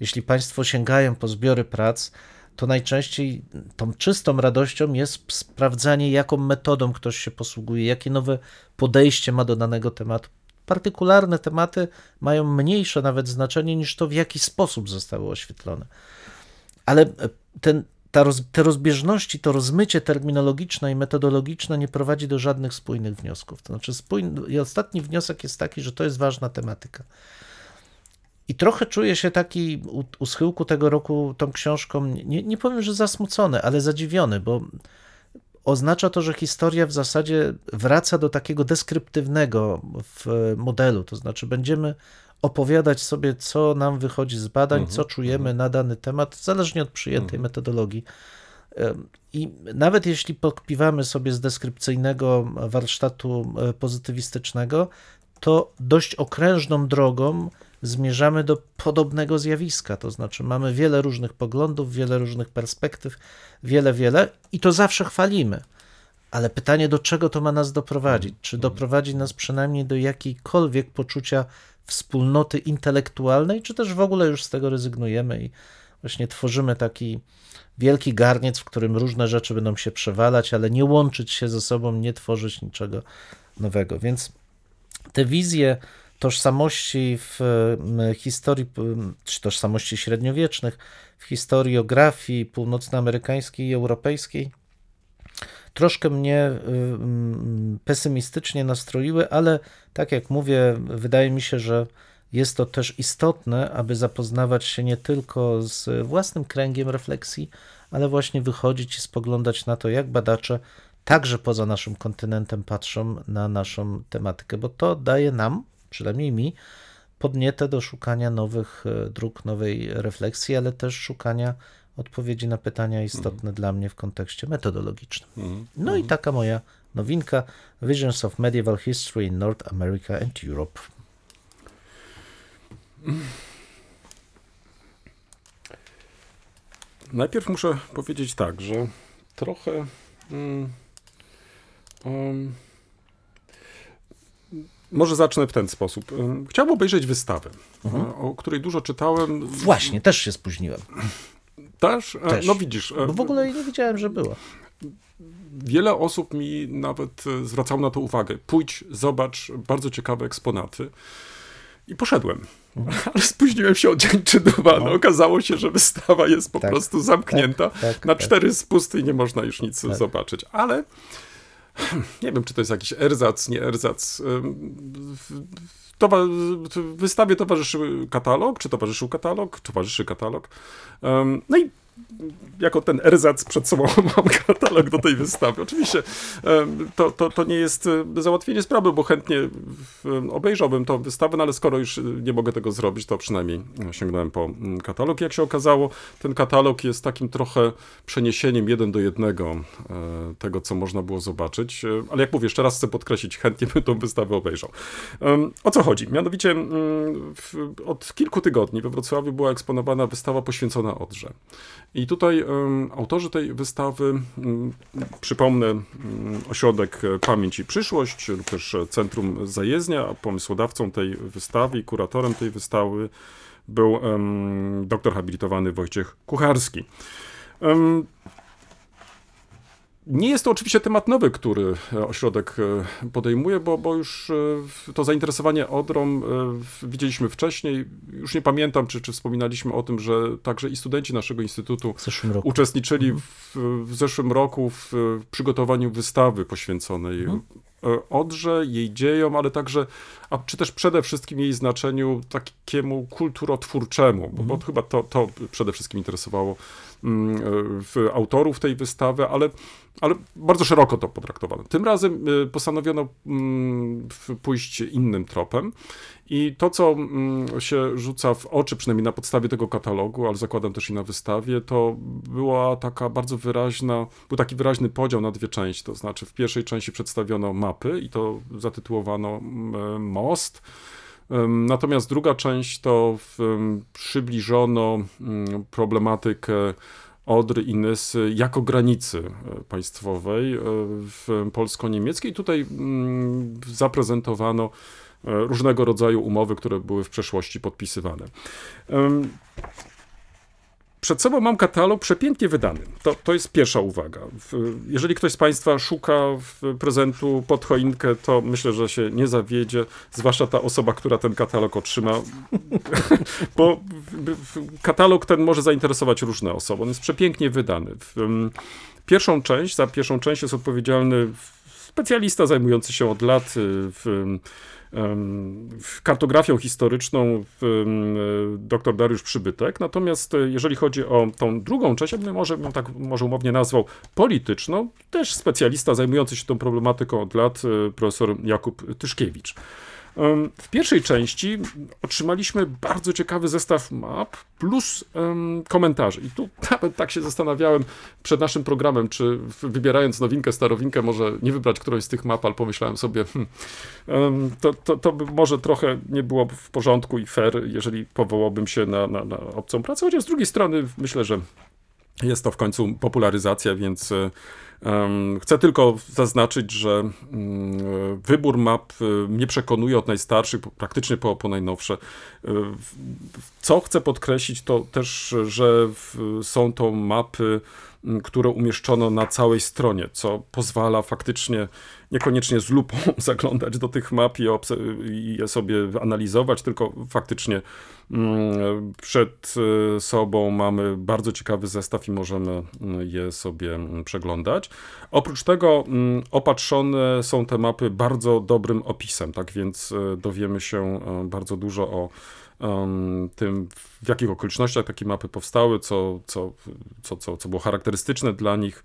Jeśli Państwo sięgają po zbiory prac, to najczęściej tą czystą radością jest sprawdzanie, jaką metodą ktoś się posługuje, jakie nowe podejście ma do danego tematu. Partykularne tematy mają mniejsze nawet znaczenie niż to, w jaki sposób zostały oświetlone. Ale ten, roz, te rozbieżności, to rozmycie terminologiczne i metodologiczne nie prowadzi do żadnych spójnych wniosków. To znaczy, spójny, i ostatni wniosek jest taki, że to jest ważna tematyka. I trochę czuję się taki u, u schyłku tego roku tą książką, nie, nie powiem, że zasmucony, ale zadziwiony, bo oznacza to, że historia w zasadzie wraca do takiego deskryptywnego modelu, to znaczy będziemy opowiadać sobie, co nam wychodzi z badań, co czujemy na dany temat, zależnie od przyjętej metodologii. Em, I nawet jeśli pokpiwamy sobie z deskrypcyjnego warsztatu e, pozytywistycznego, to dość okrężną drogą zmierzamy do podobnego zjawiska. To znaczy, mamy wiele różnych poglądów, wiele różnych perspektyw, wiele, wiele, i to zawsze chwalimy. Ale pytanie, do czego to ma nas doprowadzić? Czy doprowadzi nas przynajmniej do jakiejkolwiek poczucia wspólnoty intelektualnej, czy też w ogóle już z tego rezygnujemy i właśnie tworzymy taki wielki garniec, w którym różne rzeczy będą się przewalać, ale nie łączyć się ze sobą, nie tworzyć niczego nowego. Więc te wizje tożsamości w historii, czy tożsamości średniowiecznych, w historiografii północnoamerykańskiej i europejskiej, troszkę mnie y, mm, pesymistycznie nastroiły, ale tak jak mówię, wydaje mi się, że jest to też istotne, aby zapoznawać się nie tylko z własnym kręgiem refleksji, ale właśnie wychodzić i spoglądać na to, jak badacze także poza naszym kontynentem patrzą na naszą tematykę, bo to daje nam, przynajmniej mi, podnietę do szukania nowych e, dróg, nowej refleksji, ale też szukania odpowiedzi na pytania istotne dla mnie w kontekście metodologicznym. No i taka moja nowinka Visions of Medieval History in North America and Europe. Najpierw muszę powiedzieć tak, że trochę. Um, może zacznę w ten sposób. Chciałbym obejrzeć wystawę, e, o której dużo czytałem. Właśnie, też się spóźniłem, Też? E, Też. No widzisz. e, bo w ogóle nie wiedziałem, że była. Wiele osób mi nawet e, zwracało na to uwagę. Pójdź, zobacz bardzo ciekawe eksponaty. I poszedłem. Ale spóźniłem się o dzień czy dwa. No, okazało się, że wystawa jest po Tak, prostu zamknięta. tak, tak, na tak. cztery spusty i nie można już nic Tak. zobaczyć. Ale nie wiem, czy to jest jakiś erzac, nie erzac. Towa- wystawie towarzyszył katalog, czy towarzyszył katalog? Towarzyszy katalog. Ym, No i jako ten erzac przed sobą mam katalog do tej wystawy. Oczywiście to, to, to nie jest e, załatwienie sprawy, bo chętnie obejrzałbym tą wystawę, no ale skoro już e, nie mogę tego zrobić, to przynajmniej sięgnąłem po mm, katalog. Jak się okazało, ten katalog jest takim trochę przeniesieniem jeden do jednego e, tego, co można było zobaczyć. E, Ale jak mówię, jeszcze raz chcę podkreślić, chętnie bym tą wystawę obejrzał. O co chodzi? Mianowicie mm, od kilku tygodni we Wrocławiu była eksponowana wystawa poświęcona Odrze. I tutaj autorzy tej wystawy, przypomnę, ośrodek e, Pamięć i Przyszłość, lub też e, Centrum Zajezdnia, pomysłodawcą tej wystawy i kuratorem tej wystawy był doktor habilitowany Wojciech Kucharski. Nie jest to oczywiście temat nowy, który e, ośrodek e, podejmuje, bo, bo już e, to zainteresowanie Odrą widzieliśmy wcześniej. Już nie pamiętam, czy, czy wspominaliśmy o tym, że także i studenci naszego instytutu uczestniczyli w, w zeszłym roku w, w przygotowaniu wystawy poświęconej Mhm. E, Odrze, jej dziejom, ale także, a czy też przede wszystkim jej znaczeniu takiemu kulturotwórczemu, bo, bo chyba to, to przede wszystkim interesowało mm, e, w autorów tej wystawy, ale, ale bardzo szeroko to potraktowano. Tym razem e, postanowiono mm, pójść innym tropem i to, co mm, się rzuca w oczy, przynajmniej na podstawie tego katalogu, ale zakładam też i na wystawie, to była taka bardzo wyraźna, był taki wyraźny podział na dwie części. To znaczy, w pierwszej części przedstawiono mapy i to zatytułowano mm, Most. Em, Natomiast druga część to przybliżono mm, problematykę Odry i Nysy jako granicy e, państwowej e, polsko-niemieckiej. Tutaj zaprezentowano e, różnego rodzaju umowy, które były w przeszłości podpisywane. Przed sobą mam katalog przepięknie wydany. To, to jest pierwsza uwaga. Jeżeli ktoś z Państwa szuka prezentu pod choinkę, to myślę, że się nie zawiedzie, zwłaszcza ta osoba, która ten katalog otrzyma, bo katalog ten może zainteresować różne osoby. On jest przepięknie wydany. Pierwszą część, za pierwszą część jest odpowiedzialny specjalista zajmujący się od lat y, w kartografią historyczną dr Dariusz Przybytek. Natomiast e, jeżeli chodzi o tą drugą część, ja bym może bym tak może umownie nazwał polityczną, też specjalista zajmujący się tą problematyką od lat, e, profesor Jakub Tyszkiewicz. W pierwszej części otrzymaliśmy bardzo ciekawy zestaw map plus komentarzy. I tu nawet tak się zastanawiałem przed naszym programem, czy wybierając nowinkę, starowinkę, może nie wybrać którąś z tych map, ale pomyślałem sobie, hmm, to, to, to by może trochę nie było w porządku i fair, jeżeli powołałbym się na, na, na obcą pracę, chociaż z drugiej strony myślę, że jest to w końcu popularyzacja, więc e, em, chcę tylko zaznaczyć, że mm, wybór map e, mnie przekonuje od najstarszych, praktycznie po, po najnowsze. E, w- Co chcę podkreślić, to też, że są to mapy, które umieszczono na całej stronie, co pozwala faktycznie niekoniecznie z lupą zaglądać do tych map i, je sobie analizować, tylko faktycznie przed e, sobą mamy bardzo ciekawy zestaw i możemy je sobie przeglądać. Oprócz tego opatrzone są te mapy bardzo dobrym opisem, tak więc e, dowiemy się e, bardzo dużo o tym, w jakich okolicznościach takie mapy powstały, co, co, co, co, było charakterystyczne dla nich.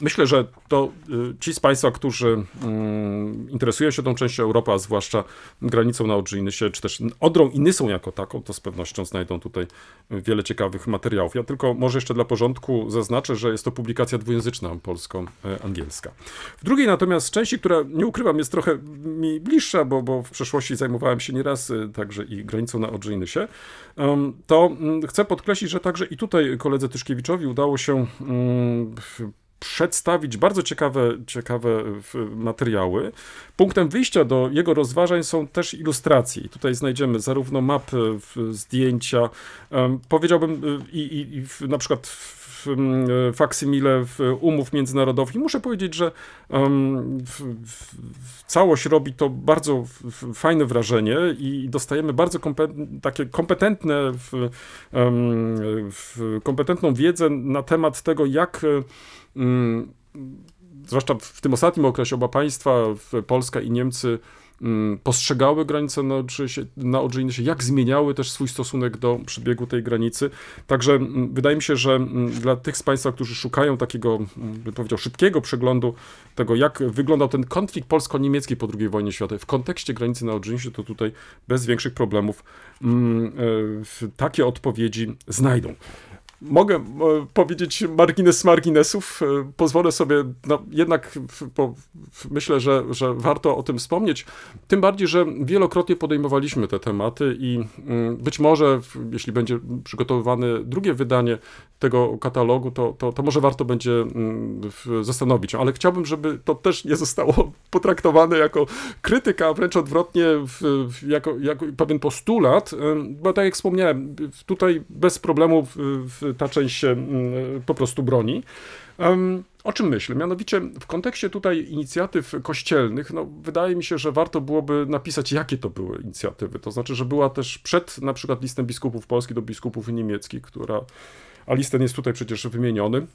Myślę, że to y, ci z Państwa, którzy mm, interesują się tą częścią Europy, a zwłaszcza granicą na Odrzyjnysie, czy też Odrą i Nysą jako taką, to z pewnością znajdą tutaj wiele ciekawych materiałów. Ja tylko może jeszcze dla porządku zaznaczę, że jest to publikacja dwujęzyczna, polsko-angielska. W drugiej natomiast części, która nie ukrywam jest trochę mi bliższa, bo, bo w przeszłości zajmowałem się nieraz y, także i granicą na Odrzyjnysie, um, to mm, chcę podkreślić, że także i tutaj koledze Tyszkiewiczowi udało się mm, przedstawić bardzo ciekawe, ciekawe w- materiały. Punktem wyjścia do jego rozważań są też ilustracje. I tutaj znajdziemy zarówno mapy, zdjęcia, powiedziałbym y, i, i, i na przykład w, m, e, faksymile umów międzynarodowych. I muszę powiedzieć, że całość robi to bardzo fajne wrażenie i dostajemy bardzo takie kompetentne, kompetentną wiedzę na temat tego, jak mm, zwłaszcza w tym ostatnim okresie oba państwa, Polska i Niemcy, mm, postrzegały granicę na na Odrzyjnysie, jak zmieniały też swój stosunek do przebiegu tej granicy. Także mm, wydaje mi się, że mm, dla tych z Państwa, którzy szukają takiego, mm, bym powiedział, szybkiego przeglądu tego, jak wyglądał ten konflikt polsko-niemiecki po II wojnie światowej w kontekście granicy na Odrzyjnysie, to tutaj bez większych problemów mm, e, takie odpowiedzi znajdą. Mogę e, powiedzieć margines marginesów. E, pozwolę sobie, no, jednak w, myślę, że, że warto o tym wspomnieć. Tym bardziej, że wielokrotnie podejmowaliśmy te tematy i mm, być może, jeśli będzie przygotowywane drugie wydanie tego katalogu, to, to, to może warto będzie mm, zastanowić. Ale chciałbym, żeby to też nie zostało potraktowane jako krytyka, a wręcz odwrotnie, jako, jako pewien postulat, em, bo tak jak wspomniałem, tutaj bez problemu w ta część się mm, po prostu broni. O czym myślę? Mianowicie w kontekście tutaj inicjatyw kościelnych, no, wydaje mi się, że warto byłoby napisać, jakie to były inicjatywy. To znaczy, że była też przed na przykład listem biskupów polskich do biskupów niemieckich, która, a listen jest tutaj przecież wymieniony,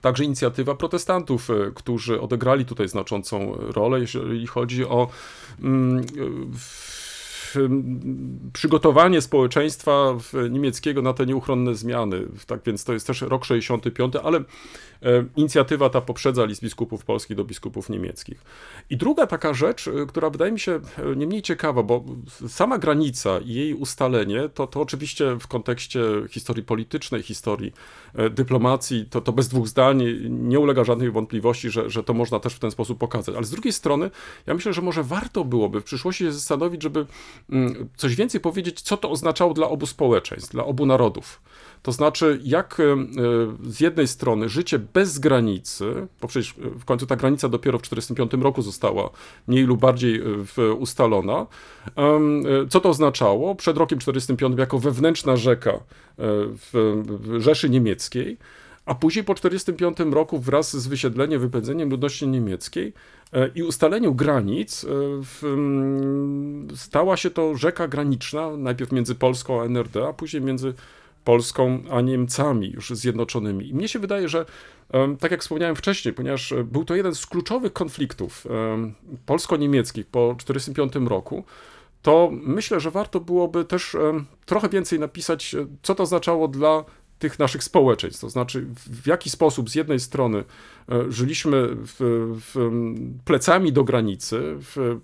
Także inicjatywa protestantów, e, którzy odegrali tutaj znaczącą rolę, jeżeli chodzi o mm, w, m, przygotowanie społeczeństwa niemieckiego na te nieuchronne zmiany. Tak więc to jest też rok 65, ale inicjatywa ta poprzedza list biskupów polskich do biskupów niemieckich. I druga taka rzecz, e, która wydaje mi się e, nie mniej ciekawa, bo sama granica i jej ustalenie, to, to oczywiście w kontekście historii politycznej, historii e, dyplomacji, to, to bez dwóch zdań nie ulega żadnej wątpliwości, że, że to można też w ten sposób pokazać. Ale z drugiej strony, ja myślę, że może warto byłoby w przyszłości się zastanowić, żeby coś więcej powiedzieć, co to oznaczało dla obu społeczeństw, dla obu narodów. To znaczy, jak e, z jednej strony życie bez granicy, bo przecież e, w końcu ta granica dopiero w 1945 roku została mniej lub bardziej e, ustalona, co to oznaczało? Przed rokiem 1945 jako wewnętrzna rzeka w Rzeszy Niemieckiej, a później po 1945 roku wraz z wysiedleniem, wypędzeniem ludności niemieckiej e, i ustaleniem granic e, w, mm, stała się to rzeka graniczna, najpierw między Polską a NRD, a później między Polską a Niemcami już zjednoczonymi. I mnie się wydaje, że tak jak wspomniałem wcześniej, ponieważ e, był to jeden z kluczowych konfliktów em, polsko-niemieckich po 1945 roku, to myślę, że warto byłoby też trochę więcej napisać, co to oznaczało dla tych naszych społeczeństw. To znaczy, w jaki sposób z jednej strony e, żyliśmy w, w, plecami do granicy,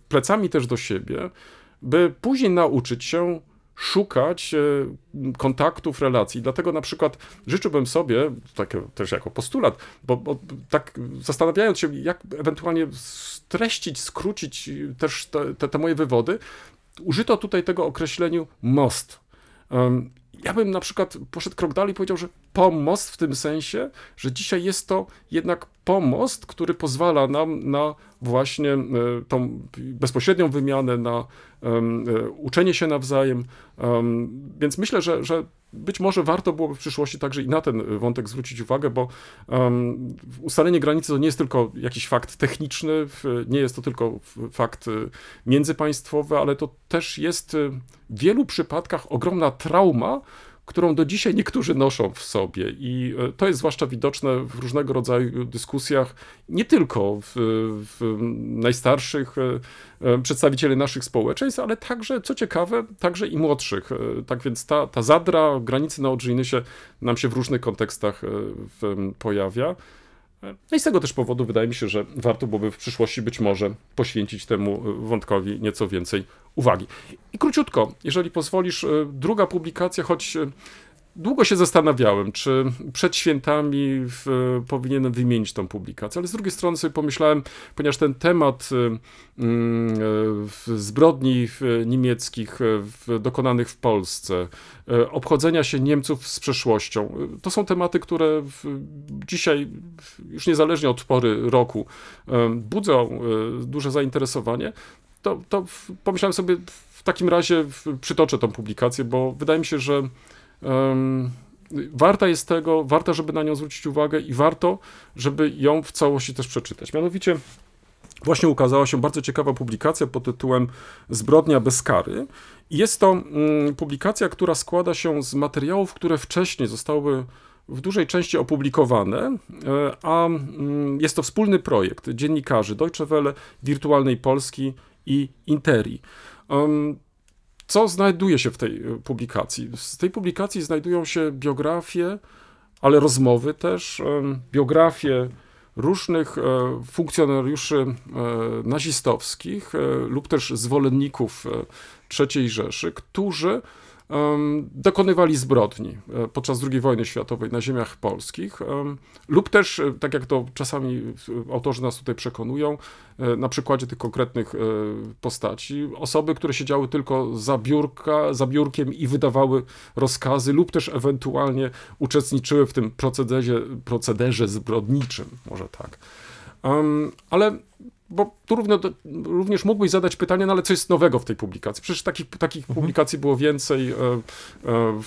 plecami też do siebie, by później nauczyć się szukać e, kontaktów, relacji. Dlatego na przykład życzyłbym sobie, tak też jako postulat, bo, bo tak zastanawiając się, jak ewentualnie streścić, skrócić też te, te, te moje wywody, użyto tutaj tego określeniu most. Ja bym na przykład poszedł krok dalej i powiedział, że pomost w tym sensie, że dzisiaj jest to jednak pomost, który pozwala nam na właśnie e, tą bezpośrednią wymianę, na e, uczenie się nawzajem. Em, Więc myślę, że, że być może warto byłoby w przyszłości także i na ten wątek zwrócić uwagę, bo um, ustalenie granicy to nie jest tylko jakiś fakt techniczny, nie jest to tylko fakt y, międzypaństwowy, ale to też jest y, w wielu przypadkach ogromna trauma, którą do dzisiaj niektórzy noszą w sobie. I e, to jest zwłaszcza widoczne w różnego rodzaju dyskusjach, nie tylko w, w najstarszych e, e, przedstawicieli naszych społeczeństw, ale także, co ciekawe, także i młodszych. Tak więc ta, ta zadra granicy na Odrzyjnysie nam się w różnych kontekstach pojawia. No i z tego też powodu wydaje mi się, że warto byłoby w przyszłości być może poświęcić temu y, wątkowi nieco więcej uwagi. I króciutko, jeżeli pozwolisz, y, druga publikacja, choć y, długo się zastanawiałem, czy przed świętami w, powinienem wymienić tą publikację, ale z drugiej strony sobie pomyślałem, ponieważ ten temat y, w zbrodni niemieckich y, dokonanych w Polsce, y, obchodzenia się Niemców z przeszłością, y, to są tematy, które dzisiaj, już niezależnie od pory roku, y, budzą y, duże zainteresowanie, to, to pomyślałem sobie, w takim razie przytoczę tą publikację, bo wydaje mi się, że Em, warta jest tego, warto, żeby na nią zwrócić uwagę i warto, żeby ją w całości też przeczytać. Mianowicie właśnie ukazała się bardzo ciekawa publikacja pod tytułem Zbrodnia bez kary. Jest to mm, publikacja, która składa się z materiałów, które wcześniej zostały w dużej części opublikowane, e, a mm, jest to wspólny projekt dziennikarzy Deutsche Welle, Wirtualnej Polski i Interi. Co znajduje się w tej e, publikacji? Z tej publikacji znajdują się biografie, ale rozmowy też, biografie różnych e, funkcjonariuszy e, nazistowskich e, lub też zwolenników III Rzeszy, którzy dokonywali zbrodni e, podczas II wojny światowej na ziemiach polskich, lub też, e, tak jak to czasami e, autorzy nas tutaj przekonują, na przykładzie tych konkretnych postaci, osoby, które siedziały tylko za, biurka, za biurkiem i wydawały rozkazy, lub też ewentualnie uczestniczyły w tym procederze, procederze zbrodniczym, może tak. Ale bo tu równo, również mógłbyś zadać pytanie, no ale co jest nowego w tej publikacji? Przecież takich, takich publikacji było więcej. E, e,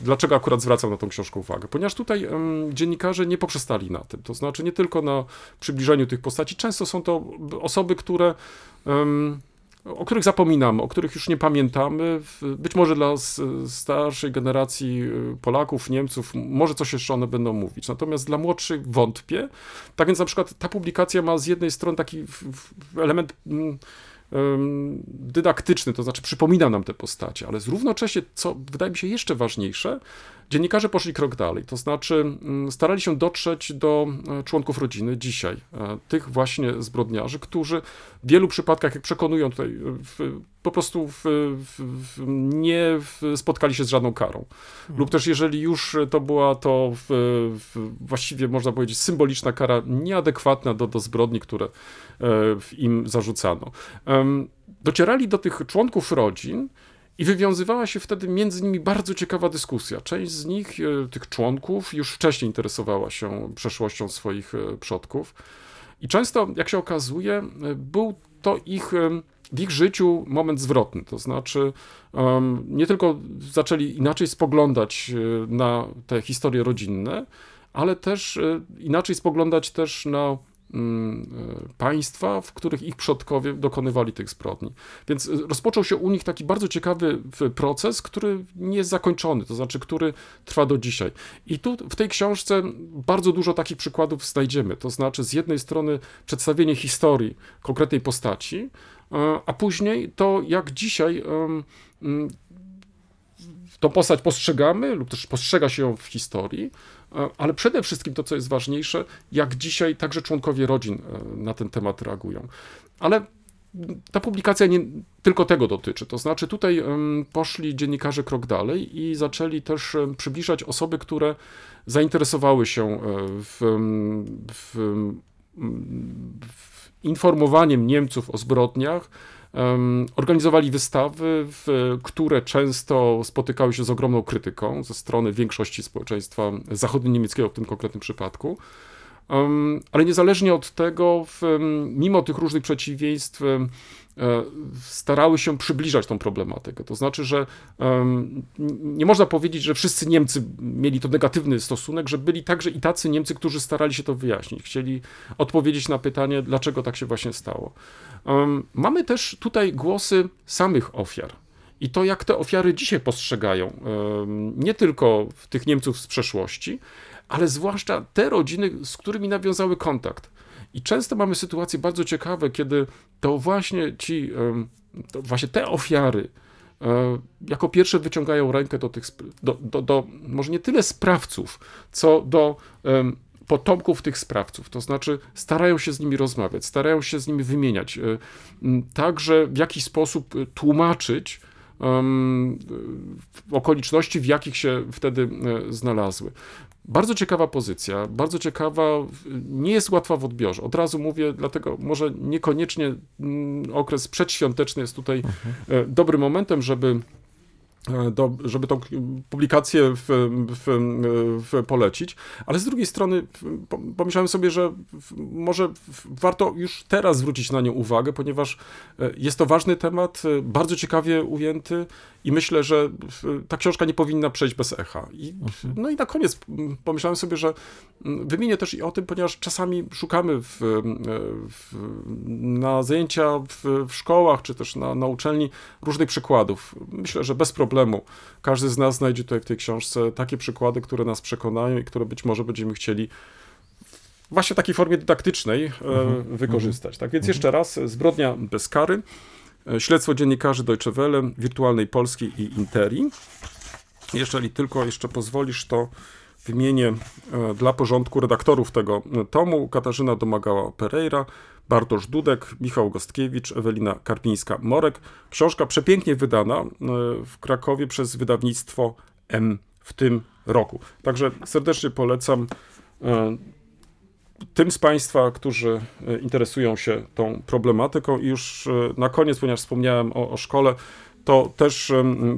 dlaczego akurat zwracam na tą książkę uwagę? Ponieważ tutaj dziennikarze nie poprzestali na tym. To znaczy nie tylko na przybliżeniu tych postaci. Często są to osoby, które. O których zapominamy, o których już nie pamiętamy. Być może dla starszej generacji y, Polaków, Niemców, może coś jeszcze one będą mówić. Natomiast dla młodszych wątpię. Tak więc na przykład ta publikacja ma z jednej strony taki element mm, dydaktyczny, to znaczy przypomina nam te postacie, ale równocześnie, co wydaje mi się jeszcze ważniejsze, dziennikarze poszli krok dalej, to znaczy mm, starali się dotrzeć do e, członków rodziny dzisiaj, e, tych właśnie zbrodniarzy, którzy w wielu przypadkach, jak przekonują tutaj, e, w, po prostu w, w, nie spotkali się z żadną karą. Lub też jeżeli już to była to właściwie można powiedzieć symboliczna kara nieadekwatna do, do zbrodni, które w im zarzucano. Docierali do tych członków rodzin i wywiązywała się wtedy między nimi bardzo ciekawa dyskusja. Część z nich, e, tych członków, już wcześniej interesowała się przeszłością swoich e, przodków. I często, jak się okazuje, e, był to ich, w ich życiu moment zwrotny. To znaczy, nie tylko zaczęli inaczej spoglądać na te historie rodzinne, ale też inaczej spoglądać też na państwa, w których ich przodkowie dokonywali tych zbrodni. Więc e, rozpoczął się u nich taki bardzo ciekawy proces, który nie jest zakończony, to znaczy, który trwa do dzisiaj. I tu w tej książce bardzo dużo takich przykładów znajdziemy. To znaczy, z jednej strony przedstawienie historii konkretnej postaci, e, a później to, jak dzisiaj mm, tą postać postrzegamy, lub też postrzega się ją w historii, e, ale przede wszystkim to, co jest ważniejsze, jak dzisiaj także członkowie rodzin e, na ten temat reagują. Ale ta publikacja nie tylko tego dotyczy. To znaczy, tutaj poszli dziennikarze krok dalej i zaczęli też przybliżać osoby, które zainteresowały się e, w, w, w informowaniem Niemców o zbrodniach. Organizowali wystawy, które często spotykały się z ogromną krytyką ze strony większości społeczeństwa zachodnio-niemieckiego w tym konkretnym przypadku. Ale niezależnie od tego, mimo tych różnych przeciwieństw, e, starały się przybliżać tą problematykę. To znaczy, że nie można powiedzieć, że wszyscy Niemcy mieli to negatywny stosunek, że byli także i tacy Niemcy, którzy starali się to wyjaśnić, chcieli odpowiedzieć na pytanie, dlaczego tak się właśnie stało. Mamy też tutaj głosy samych ofiar. I to, jak te ofiary dzisiaj postrzegają, nie tylko tych Niemców z przeszłości, ale zwłaszcza te rodziny, z którymi nawiązały kontakt. I często mamy sytuacje bardzo ciekawe, kiedy to właśnie ci, to właśnie te ofiary e, jako pierwsze wyciągają rękę do tych, do, do, do może nie tyle sprawców, co do potomków tych sprawców. To znaczy starają się z nimi rozmawiać, starają się z nimi wymieniać, e, także w jakiś sposób e, tłumaczyć okoliczności, w jakich się wtedy e, znalazły. Bardzo ciekawa pozycja, bardzo ciekawa, nie jest łatwa w odbiorze. Od razu mówię, dlatego może niekoniecznie okres przedświąteczny jest tutaj e, dobrym momentem, żeby do, żeby tą publikację w, w, w polecić, ale z drugiej strony pomyślałem sobie, że może warto już teraz zwrócić na nią uwagę, ponieważ e, jest to ważny temat, e, bardzo ciekawie ujęty i myślę, że ta książka nie powinna przejść bez echa. I, no i na koniec pomyślałem sobie, że wymienię też i o tym, ponieważ czasami szukamy w, e, w, na zajęcia w, w szkołach, czy też na, na uczelni różnych przykładów. Myślę, że bez problemu każdy z nas znajdzie tutaj w tej książce takie przykłady, które nas przekonają i które być może będziemy chcieli właśnie w takiej formie dydaktycznej e, wykorzystać. Tak? Więc jeszcze raz, zbrodnia bez kary, e, śledztwo dziennikarzy Deutsche Welle, Wirtualnej Polski i Interi. Jeżeli tylko jeszcze pozwolisz, to wymienię e, dla porządku redaktorów tego tomu. Katarzyna Domagała-Pereira, Bartosz Dudek, Michał Gostkiewicz, Ewelina Karpińska-Morek. Książka przepięknie wydana e, w Krakowie przez wydawnictwo M w tym roku. Także serdecznie polecam e, tym z Państwa, którzy e, interesują się tą problematyką. I już na koniec, ponieważ wspomniałem o, o szkole, to też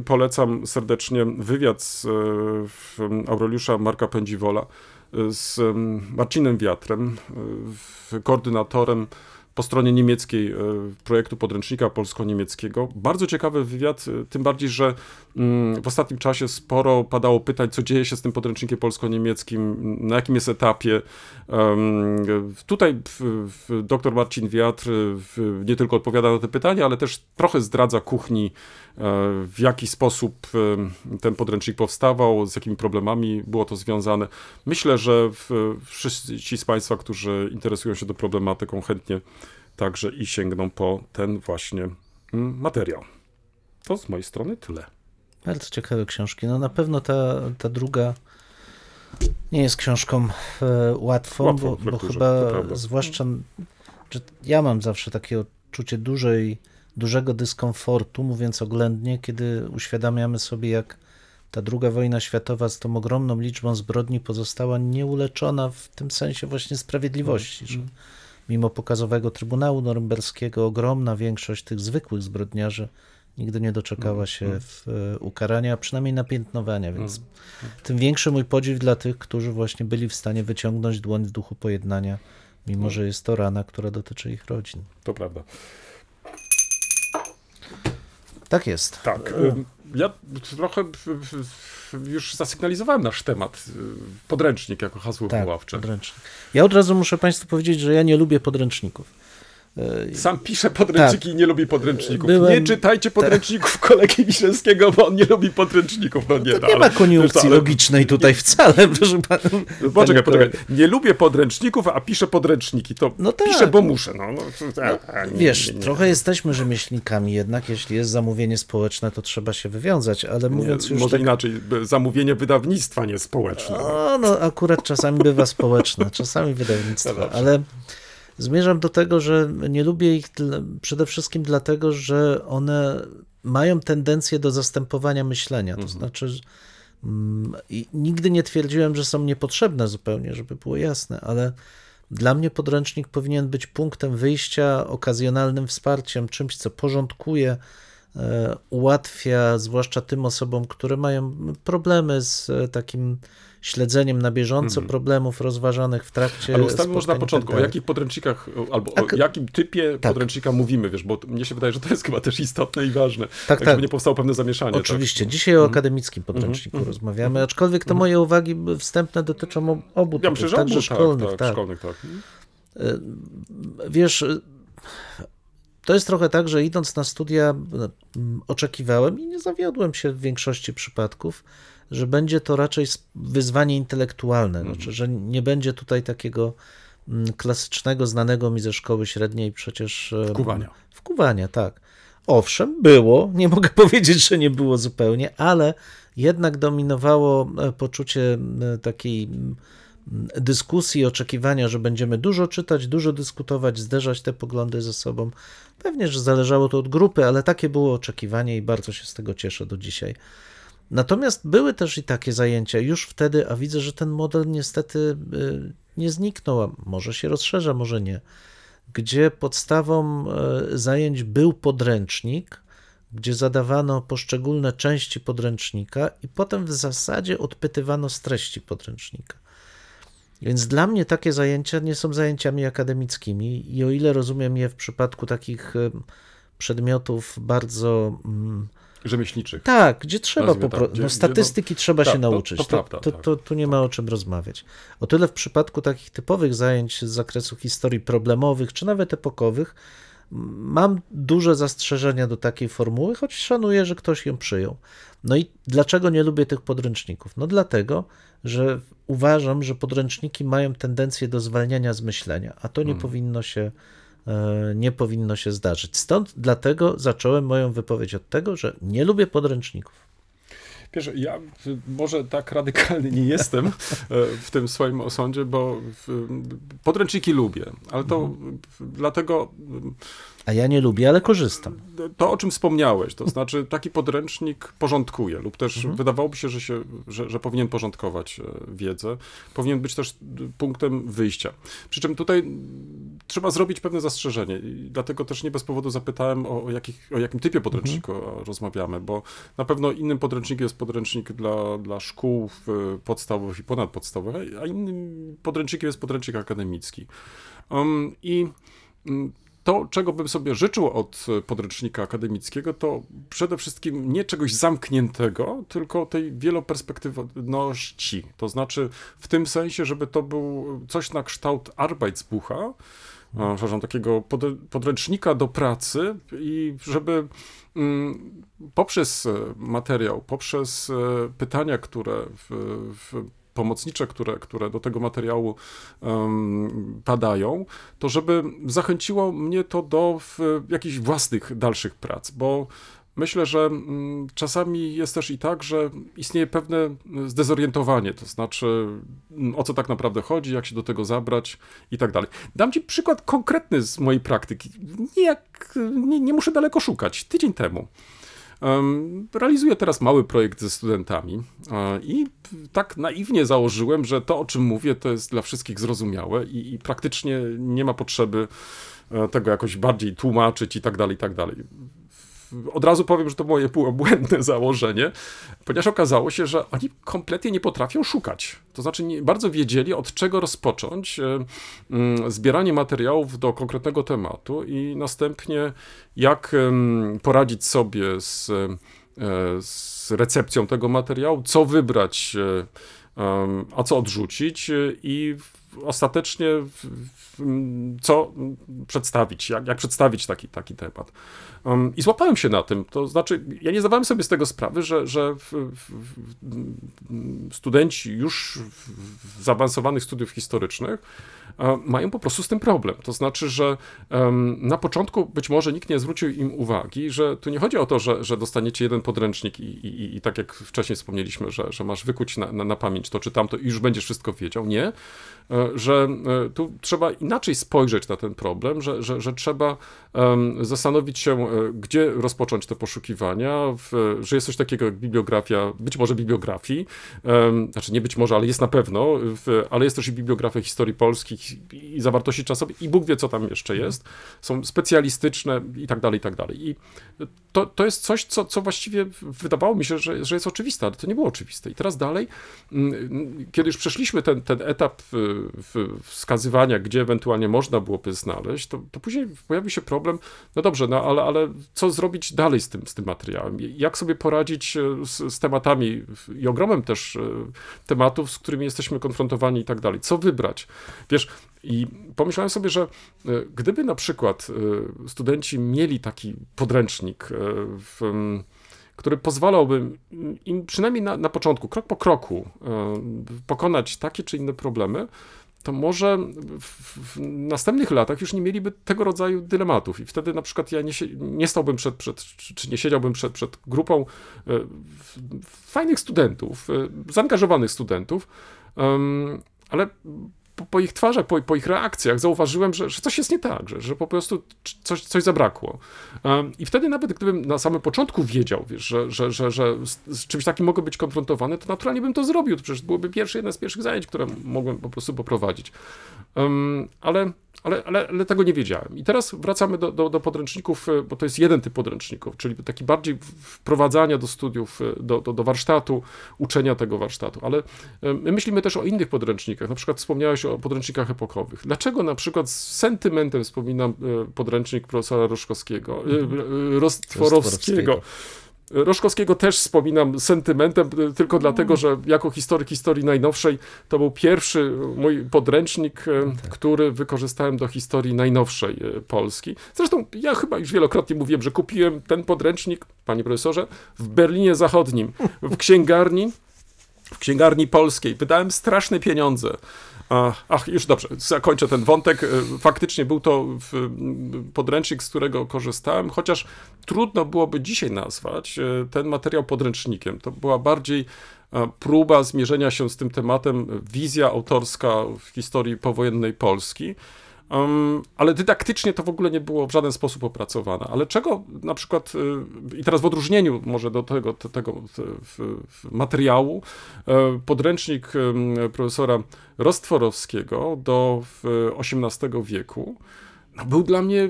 polecam serdecznie wywiad z Aureliusza Marka Pędziwola z em, Marcinem Wiatrem, e, koordynatorem po stronie niemieckiej e, projektu podręcznika polsko-niemieckiego. Bardzo ciekawy wywiad, e, tym bardziej, że mm, w ostatnim czasie sporo padało pytań, co dzieje się z tym podręcznikiem polsko-niemieckim, na jakim jest etapie. Tutaj dr Marcin Wiatr nie tylko odpowiada na te pytania, ale też trochę zdradza kuchni, w jaki sposób e, ten podręcznik powstawał, z jakimi problemami było to związane. Myślę, że wszyscy ci z Państwa, którzy interesują się tą problematyką, chętnie także i sięgną po ten właśnie mm, materiał. To z mojej strony tyle. Bardzo ciekawe książki. No na pewno ta, ta druga nie jest książką e, łatwą, bo, bo chyba zwłaszcza, że ja mam zawsze takie odczucie dużej, dużego dyskomfortu, mówiąc oględnie, kiedy uświadamiamy sobie, jak ta druga wojna światowa z tą ogromną liczbą zbrodni pozostała nieuleczona w tym sensie właśnie sprawiedliwości, że mimo pokazowego Trybunału Norymberskiego ogromna większość tych zwykłych zbrodniarzy nigdy nie doczekała się w, e, ukarania, a przynajmniej napiętnowania, więc tym większy mój podziw dla tych, którzy właśnie byli w stanie wyciągnąć dłoń w duchu pojednania, mimo że jest to rana, która dotyczy ich rodzin. To prawda. Tak jest. Tak. ym, Ja trochę już zasygnalizowałem nasz temat. y, Podręcznik jako hasło Tak, wywoławcze. podręcznik. Ja od razu muszę Państwu powiedzieć, że ja nie lubię podręczników. E, Sam pisze podręczniki i nie lubi podręczników. Byłem- Nie czytajcie podręczników kolegi Wiśniewskiego, bo on nie lubi podręczników. No nie, no, To nie ale- ma koniunkcji ale- logicznej tutaj wcale, proszę pana. Poczekaj, panie poczekaj. Nie lubię podręczników, a piszę podręczniki. To No tak. piszę, bo muszę. No, no, to- a, a, nie, Wiesz, nie, nie. trochę jesteśmy rzemieślnikami, jednak jeśli jest zamówienie społeczne, to trzeba się wywiązać, ale mówiąc Nie, już może tak, inaczej, zamówienie wydawnictwa nie społeczne. O, no akurat czasami bywa społeczne, czasami wydawnictwo, ale zmierzam do tego, że nie lubię ich przede wszystkim dlatego, że one mają tendencję do zastępowania myślenia. To znaczy, że, mm, nigdy nie twierdziłem, że są niepotrzebne zupełnie, żeby było jasne, ale dla mnie podręcznik powinien być punktem wyjścia, okazjonalnym wsparciem, czymś, co porządkuje, ułatwia, zwłaszcza tym osobom, które mają problemy z e, takim śledzeniem na bieżąco problemów rozważanych w trakcie Mhm. Ale ustalmy może na i początku, tak o jakich podręcznikach, albo o Tak. jakim typie Tak. podręcznika mówimy, wiesz, bo mnie się wydaje, że to jest chyba też istotne i ważne. Tak, żeby tak. nie powstało pewne zamieszanie. Oczywiście. Tak? Dzisiaj o akademickim podręczniku rozmawiamy, aczkolwiek to moje uwagi wstępne dotyczą ob- obu Ja typów, myślę, że obu, szkolnych. tak, tak. tak, szkolnych, tak. Wiesz, to jest trochę tak, że idąc na studia no, mm, oczekiwałem i nie zawiodłem się w większości przypadków, że będzie to raczej wyzwanie intelektualne, znaczy, że nie będzie tutaj takiego mm, klasycznego, znanego mi ze szkoły średniej przecież... em, Wkuwania. Wkuwania, tak. Owszem, było, nie mogę powiedzieć, że nie było zupełnie, ale jednak dominowało e, poczucie e, takiej dyskusji, oczekiwania, że będziemy dużo czytać, dużo dyskutować, zderzać te poglądy ze sobą. Pewnie, że zależało to od grupy, ale takie było oczekiwanie i bardzo się z tego cieszę do dzisiaj. Natomiast były też i takie zajęcia już wtedy, a widzę, że ten model niestety y, nie zniknął, a może się rozszerza, może nie, gdzie podstawą y, zajęć był podręcznik, gdzie zadawano poszczególne części podręcznika i potem w zasadzie odpytywano z treści podręcznika. Więc dla mnie takie zajęcia nie są zajęciami akademickimi i o ile rozumiem je w przypadku takich przedmiotów bardzo mm, Rzemieślniczych. tak, gdzie trzeba po prostu. No, statystyki trzeba tak, się to- nauczyć. to prawda, to, tak. to, tu nie ma o czym rozmawiać. O tyle w przypadku takich typowych zajęć z zakresu historii problemowych, czy nawet epokowych, mam duże zastrzeżenia do takiej formuły, choć szanuję, że ktoś ją przyjął. No i dlaczego nie lubię tych podręczników? No dlatego, że uważam, że podręczniki mają tendencję do zwalniania z myślenia, a to nie powinno się e, nie powinno się zdarzyć. Stąd dlatego zacząłem moją wypowiedź od tego, że nie lubię podręczników. Wiesz, ja może tak radykalny nie jestem e, w tym swoim osądzie, bo podręczniki lubię, ale to w- dlatego A ja nie lubię, ale korzystam. to, o czym wspomniałeś, to znaczy taki podręcznik porządkuje lub też wydawałoby się, że, się że, że powinien porządkować e, wiedzę, powinien być też punktem wyjścia. Przy czym tutaj trzeba zrobić pewne zastrzeżenie i dlatego też nie bez powodu zapytałem o, jakich, o jakim typie podręczniku rozmawiamy, bo na pewno innym podręcznikiem jest podręcznik dla, dla szkół podstawowych i ponadpodstawowych, a innym podręcznikiem jest podręcznik akademicki. Um, I mm, to, czego bym sobie życzył od e, podręcznika akademickiego, to przede wszystkim nie czegoś zamkniętego, tylko tej wieloperspektywności. To znaczy w tym sensie, żeby to był coś na kształt Arbeitsbucha, e, przepraszam, takiego pod- podręcznika do pracy i żeby mm, poprzez e, materiał, poprzez pytania, które w, w pomocnicze, które, które do tego materiału em, padają, to żeby zachęciło mnie to do jakichś własnych dalszych prac, bo myślę, że mm, czasami jest też i tak, że istnieje pewne zdezorientowanie, to znaczy mm, o co tak naprawdę chodzi, jak się do tego zabrać i tak dalej. Dam Ci przykład konkretny z mojej praktyki. Nie, jak, nie, nie muszę daleko szukać. Tydzień temu Em, Realizuję teraz mały projekt ze studentami e, i tak naiwnie założyłem, że to, o czym mówię, to jest dla wszystkich zrozumiałe i, i praktycznie nie ma potrzeby e, tego jakoś bardziej tłumaczyć i tak dalej, i tak dalej. Od razu powiem, że to moje błędne założenie, ponieważ okazało się, że oni kompletnie nie potrafią szukać. To znaczy, nie bardzo wiedzieli, od czego rozpocząć e, mm, zbieranie materiałów do konkretnego tematu i następnie jak poradzić sobie z, e, z recepcją tego materiału, co wybrać, e, a co odrzucić i ostatecznie co przedstawić, jak, jak przedstawić taki, taki temat. Um, I złapałem się na tym. To znaczy, ja nie zdawałem sobie z tego sprawy, że, że w, w, studenci już zaawansowanych studiów historycznych mają po prostu z tym problem. To znaczy, że na początku być może nikt nie zwrócił im uwagi, że tu nie chodzi o to, że, że dostaniecie jeden podręcznik i, i, i- tak jak wcześniej wspomnieliśmy, że, że masz wykuć na, na, na pamięć to czy tamto i już będziesz wszystko wiedział. Nie. E, Że e, tu trzeba inaczej spojrzeć na ten problem, że, że, że trzeba zastanowić się, e, gdzie rozpocząć te poszukiwania, w, że jest coś takiego jak bibliografia, być może bibliografii, znaczy nie być może, ale jest na pewno, w, ale jest też i bibliografia historii polskich i, i zawartości czasowej i Bóg wie, co tam jeszcze jest. Są specjalistyczne i tak dalej, i tak dalej. I to, to jest coś, co, co właściwie wydawało mi się, że, że jest oczywiste, ale to nie było oczywiste. I teraz dalej, mm, kiedy już przeszliśmy ten, ten etap y, wskazywania, gdzie ewentualnie można byłoby znaleźć, to, to później pojawił się problem, no dobrze, no ale, ale co zrobić dalej z tym, z tym materiałem? Jak sobie poradzić e, z, z tematami i ogromem też e, tematów, z którymi jesteśmy konfrontowani i tak dalej? Co wybrać? Wiesz, i pomyślałem sobie, że e, gdyby na przykład e, studenci mieli taki podręcznik, e, w, który pozwalałby im przynajmniej na, na początku, krok po kroku, pokonać takie czy inne problemy, to może w, następnych latach już nie mieliby tego rodzaju dylematów. I wtedy na przykład ja nie, nie stałbym przed, przed, czy nie siedziałbym przed, przed grupą fajnych studentów, zaangażowanych studentów, ale po, po ich twarzach, po, po ich reakcjach zauważyłem, że, że coś jest nie tak, że, że po prostu coś, coś zabrakło. I wtedy nawet gdybym na samym początku wiedział, wiesz, że, że, że, że z, czymś takim mogę być konfrontowany, to naturalnie bym to zrobił. To przecież byłoby pierwsze, jedne z pierwszych zajęć, które mogłem po prostu poprowadzić. Ale, ale, ale, ale tego nie wiedziałem. I teraz wracamy do, do, do podręczników, e, bo to jest jeden typ podręczników, czyli taki bardziej wprowadzania do studiów, e, do, do, do warsztatu, uczenia tego warsztatu. Ale e, my myślimy też o innych podręcznikach. Na przykład wspomniałeś o podręcznikach epokowych. Dlaczego na przykład z sentymentem wspominam podręcznik profesora Roszkowskiego, Rostworowskiego. Roszkowskiego też wspominam sentymentem, tylko dlatego, że jako historyk historii najnowszej to był pierwszy mój podręcznik, tak. który wykorzystałem do historii najnowszej Polski. Zresztą ja chyba już wielokrotnie mówiłem, że kupiłem ten podręcznik, panie profesorze, w Berlinie Zachodnim, w księgarni, w księgarni polskiej. Wydałem straszne pieniądze. Ach, już dobrze, zakończę ten wątek. E, faktycznie był to podręcznik, z którego korzystałem, chociaż trudno byłoby dzisiaj nazwać e, ten materiał podręcznikiem. To była bardziej e, próba zmierzenia się z tym tematem, wizja autorska w historii powojennej Polski. Um, ale dydaktycznie to w ogóle nie było w żaden sposób opracowane. Ale czego na przykład, y, i teraz w odróżnieniu może do tego, tego w, w materiału, y, podręcznik profesora Rostworowskiego do XVIII wieku no, był dla mnie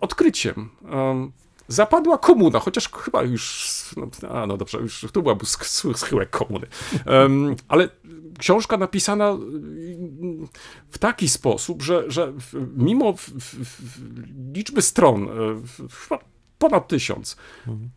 odkryciem. Um, zapadła komuna, chociaż chyba już, no, a no dobrze, już tu byłaby schyłek komuny. Um, ale książka napisana w taki sposób, że, że mimo w, w, w liczby stron, e, ponad tysiąc.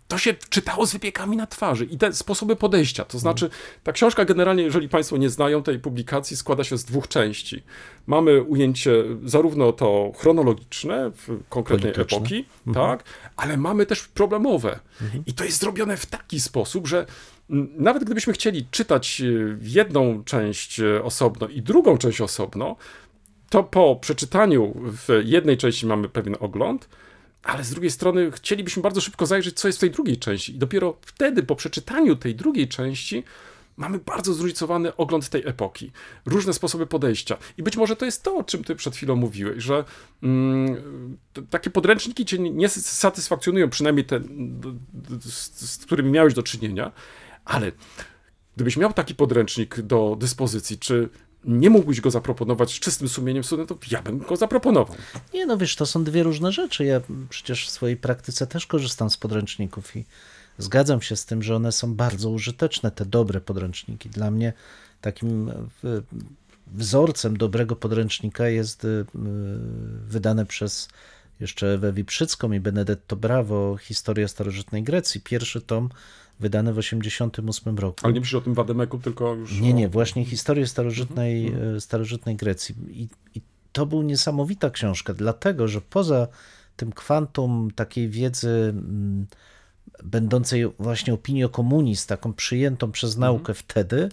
To się czytało z wypiekami na twarzy i te sposoby podejścia. To znaczy, ta książka generalnie, jeżeli Państwo nie znają tej publikacji, składa się z dwóch części. Mamy ujęcie zarówno to chronologiczne, w konkretnej epoki, mhm. tak, ale mamy też problemowe. Mhm. I to jest zrobione w taki sposób, że nawet gdybyśmy chcieli czytać e, jedną część e, osobno i drugą część osobno, to po przeczytaniu w jednej części mamy pewien ogląd, ale z drugiej strony chcielibyśmy bardzo szybko zajrzeć, co jest w tej drugiej części. I dopiero wtedy, po przeczytaniu tej drugiej części, mamy bardzo zróżnicowany ogląd tej epoki, różne sposoby podejścia. I być może to jest to, o czym ty przed chwilą mówiłeś, że mm, takie podręczniki cię nie satysfakcjonują, przynajmniej te, z, z którymi miałeś do czynienia, ale gdybyś miał taki podręcznik do dyspozycji, czy nie mógłbyś go zaproponować z czystym sumieniem studentów, ja bym go zaproponował. Nie, no wiesz, to są dwie różne rzeczy. Ja przecież w swojej praktyce też korzystam z podręczników i zgadzam się z tym, że one są bardzo użyteczne, te dobre podręczniki. Dla mnie takim wzorcem dobrego podręcznika jest y, wydane przez jeszcze Ewę Wiprzycką i Benedetto Bravo Historia starożytnej Grecji. Pierwszy tom wydane w 1988 roku. Ale nie myślisz o tym Wademeku, tylko już... Nie, nie, właśnie historię starożytnej, mhm. starożytnej Grecji. I, I to był niesamowita książka, dlatego, że poza tym kwantum takiej wiedzy m, będącej właśnie opinią komunist, taką przyjętą przez mhm. naukę mhm. wtedy,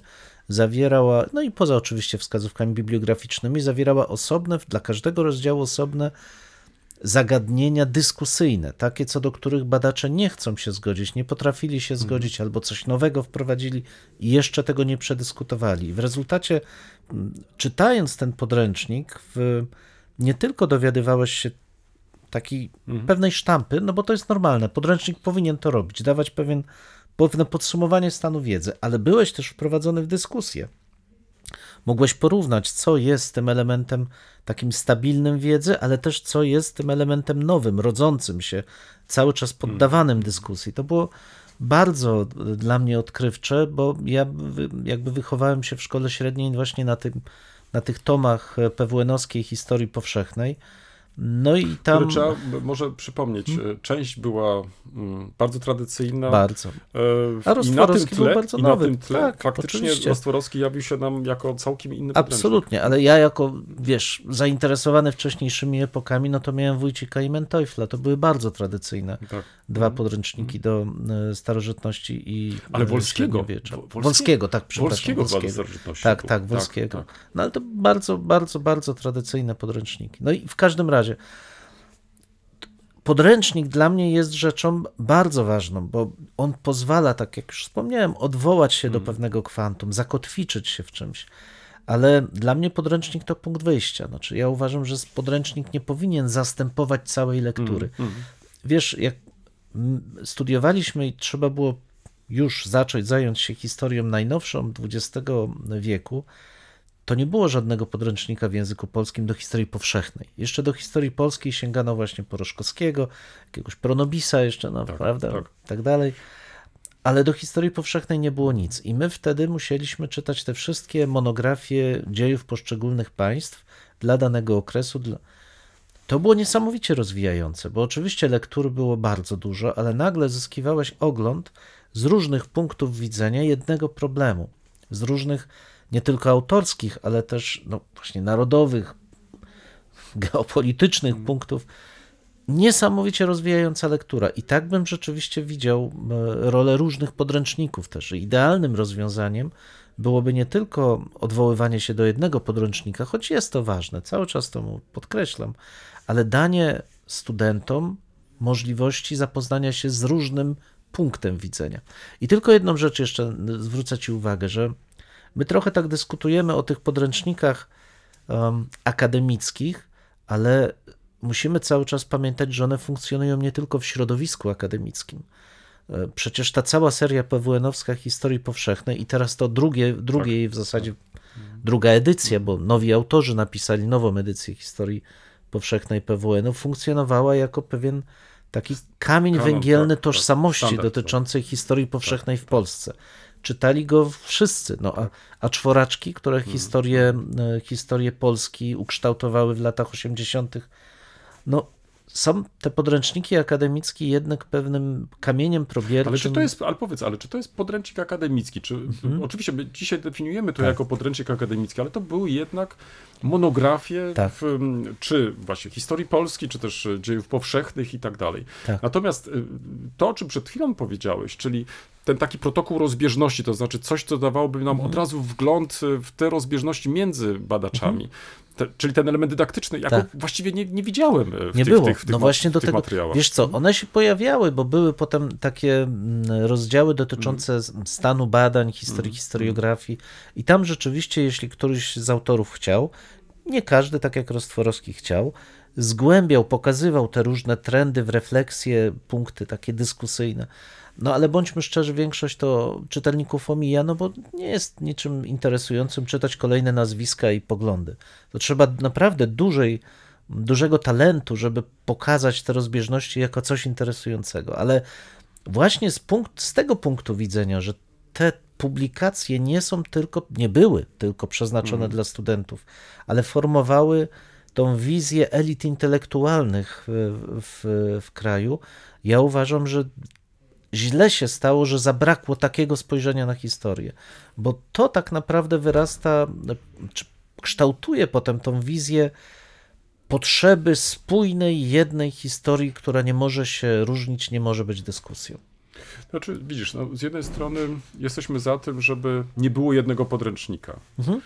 zawierała, no i poza oczywiście wskazówkami bibliograficznymi, zawierała osobne, dla każdego rozdziału osobne zagadnienia dyskusyjne, takie co do których badacze nie chcą się zgodzić, nie potrafili się mhm. zgodzić albo coś nowego wprowadzili i jeszcze tego nie przedyskutowali. W rezultacie, czytając ten podręcznik, w, nie tylko dowiadywałeś się takiej mhm. pewnej sztampy, no bo to jest normalne, podręcznik powinien to robić, dawać pewien, pewne podsumowanie stanu wiedzy, ale byłeś też wprowadzony w dyskusję. Mogłeś porównać, co jest tym elementem takim stabilnym wiedzy, ale też co jest tym elementem nowym, rodzącym się, cały czas poddawanym hmm. dyskusji. To było bardzo dla mnie odkrywcze, bo ja jakby wychowałem się w szkole średniej właśnie na, tym, na tych tomach PWN-owskiej historii powszechnej. No i tam. Trzeba może przypomnieć. Hmm? Część była mm, bardzo tradycyjna. Bardzo. E, A I na tym tle, bardzo i nowy. na tym tle tak, faktycznie Rostworowski jawił się nam jako całkiem inny Absolutnie, ale ja jako, wiesz, zainteresowany wcześniejszymi epokami, no to miałem Wójcika i Menteufla. To były bardzo tradycyjne tak. dwa hmm. podręczniki do e, starożytności i Ale Wolskiego. Wolskiego, Wolskiego, tak, przepraszam. Wolskiego, Wolskiego. starożytności. Tak, tak, Wolskiego. Tak, tak. No ale to bardzo, bardzo, bardzo tradycyjne podręczniki. No i w każdym razie razie. Podręcznik dla mnie jest rzeczą bardzo ważną, bo on pozwala, tak jak już wspomniałem, odwołać się do hmm. pewnego kwantum, zakotwiczyć się w czymś. ale dla mnie podręcznik to punkt wyjścia. Znaczy, ja uważam, że podręcznik nie powinien zastępować całej lektury. Wiesz, jak studiowaliśmy i trzeba było już zacząć zająć się historią najnowszą XX wieku, to nie było żadnego podręcznika w języku polskim do historii powszechnej. Jeszcze do historii polskiej sięgano właśnie Poroszkowskiego, jakiegoś Pronobisa jeszcze, no, prawda, tak. tak dalej. Ale do historii powszechnej nie było nic. I my wtedy musieliśmy czytać te wszystkie monografie dziejów poszczególnych państw dla danego okresu. To było niesamowicie rozwijające, bo oczywiście lektur było bardzo dużo, ale nagle zyskiwałeś ogląd z różnych punktów widzenia jednego problemu. Z różnych nie tylko autorskich, ale też no, właśnie narodowych, geopolitycznych punktów. Niesamowicie rozwijająca lektura. I tak bym rzeczywiście widział e, rolę różnych podręczników też. Idealnym rozwiązaniem byłoby nie tylko odwoływanie się do jednego podręcznika, choć jest to ważne, cały czas to podkreślam, ale danie studentom możliwości zapoznania się z różnym punktem widzenia. I tylko jedną rzecz jeszcze zwrócę Ci uwagę, że my trochę tak dyskutujemy o tych podręcznikach um, akademickich, ale musimy cały czas pamiętać, że one funkcjonują nie tylko w środowisku akademickim. E, Przecież ta cała seria PWN-owska historii powszechnej i teraz to drugie, drugie jej w zasadzie druga edycja, bo nowi autorzy napisali nową edycję historii powszechnej PWN-u, funkcjonowała jako pewien taki kamień węgielny tak, tak. tożsamości tak. dotyczącej historii powszechnej w Polsce. Czytali go wszyscy, no, a, a czworaczki, które Mhm. historię, e, historię Polski ukształtowały w latach 80., no są te podręczniki akademickie jednak pewnym kamieniem probierczym. Ale czy to jest, ale powiedz, ale czy to jest podręcznik akademicki? Czy, Mhm. Oczywiście my dzisiaj definiujemy Tak. to jako podręcznik akademicki, ale to były jednak monografie, Tak. w, czy właśnie historii Polski, czy też e, dziejów powszechnych i tak dalej. Tak. Natomiast y, to, o czym przed chwilą powiedziałeś, czyli ten taki protokół rozbieżności, to znaczy coś, co dawałoby nam Mhm. od razu wgląd y, w te rozbieżności między badaczami. Te, czyli ten element dydaktyczny, ja Tak. właściwie nie, nie widziałem y, w Nie tych, było. tych, w tych, no właśnie do tego. materiałach. Wiesz co, one się pojawiały, bo były potem takie mm, rozdziały dotyczące Mm. stanu badań, historii, historiografii. I tam rzeczywiście, jeśli któryś z autorów chciał, nie każdy, tak jak Rostworowski chciał, zgłębiał, pokazywał te różne trendy w refleksje, punkty takie dyskusyjne. No ale bądźmy szczerzy, większość to czytelników omija, no bo nie jest niczym interesującym czytać kolejne nazwiska i poglądy. To trzeba naprawdę dużej, dużego talentu, żeby pokazać te rozbieżności jako coś interesującego. Ale właśnie z, punkt, z tego punktu widzenia, że te publikacje nie są tylko, nie były tylko przeznaczone dla studentów, ale formowały tą wizję elit intelektualnych w, w, w kraju, ja uważam, że źle się stało, że zabrakło takiego spojrzenia na historię, bo to tak naprawdę wyrasta, czy kształtuje potem tą wizję potrzeby spójnej, jednej historii, która nie może się różnić, nie może być dyskusją. Znaczy, widzisz, no, z jednej strony jesteśmy za tym, żeby nie było jednego podręcznika. E,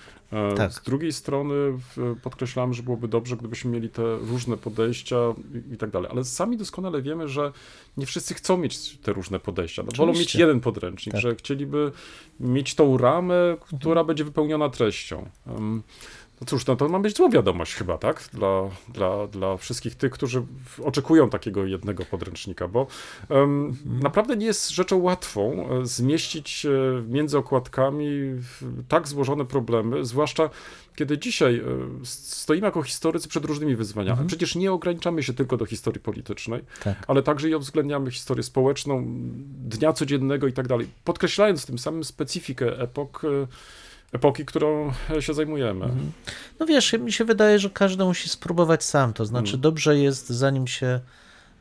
tak. Z drugiej strony w, podkreślamy, że byłoby dobrze, gdybyśmy mieli te różne podejścia i, tak dalej. Ale sami doskonale wiemy, że nie wszyscy chcą mieć te różne podejścia. No, wolą mieć jeden podręcznik, Tak. że chcieliby mieć tą ramę, która będzie wypełniona treścią. No cóż, no to ma być zła wiadomość chyba, tak? Dla, dla, dla wszystkich tych, którzy oczekują takiego jednego podręcznika, bo em, naprawdę nie jest rzeczą łatwą e, zmieścić e, między okładkami tak złożone problemy, zwłaszcza kiedy dzisiaj e, stoimy jako historycy przed różnymi wyzwaniami. Przecież nie ograniczamy się tylko do historii politycznej, Tak. ale także i uwzględniamy historię społeczną, dnia codziennego i tak dalej, podkreślając tym samym specyfikę epok, epoki, którą e, się zajmujemy. No wiesz, mi się wydaje, że każdy musi spróbować sam. To znaczy, dobrze jest, zanim się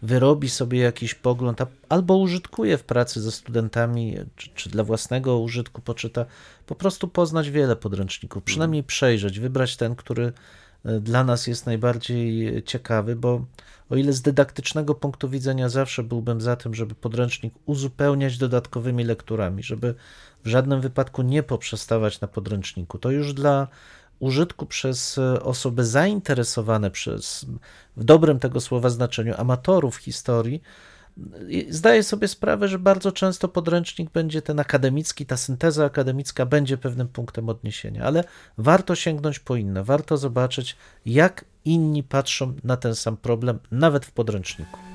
wyrobi sobie jakiś pogląd, albo użytkuje w pracy ze studentami, czy, czy dla własnego użytku poczyta, po prostu poznać wiele podręczników, przynajmniej przejrzeć, wybrać ten, który dla nas jest najbardziej ciekawy, bo o ile z dydaktycznego punktu widzenia zawsze byłbym za tym, żeby podręcznik uzupełniać dodatkowymi lekturami, żeby w żadnym wypadku nie poprzestawać na podręczniku, to już dla użytku przez osoby zainteresowane przez, w dobrym tego słowa znaczeniu, amatorów historii, Zdaję sobie sprawę, że bardzo często podręcznik będzie ten akademicki, ta synteza akademicka będzie pewnym punktem odniesienia, ale warto sięgnąć po inne, warto zobaczyć, jak inni patrzą na ten sam problem, nawet w podręczniku.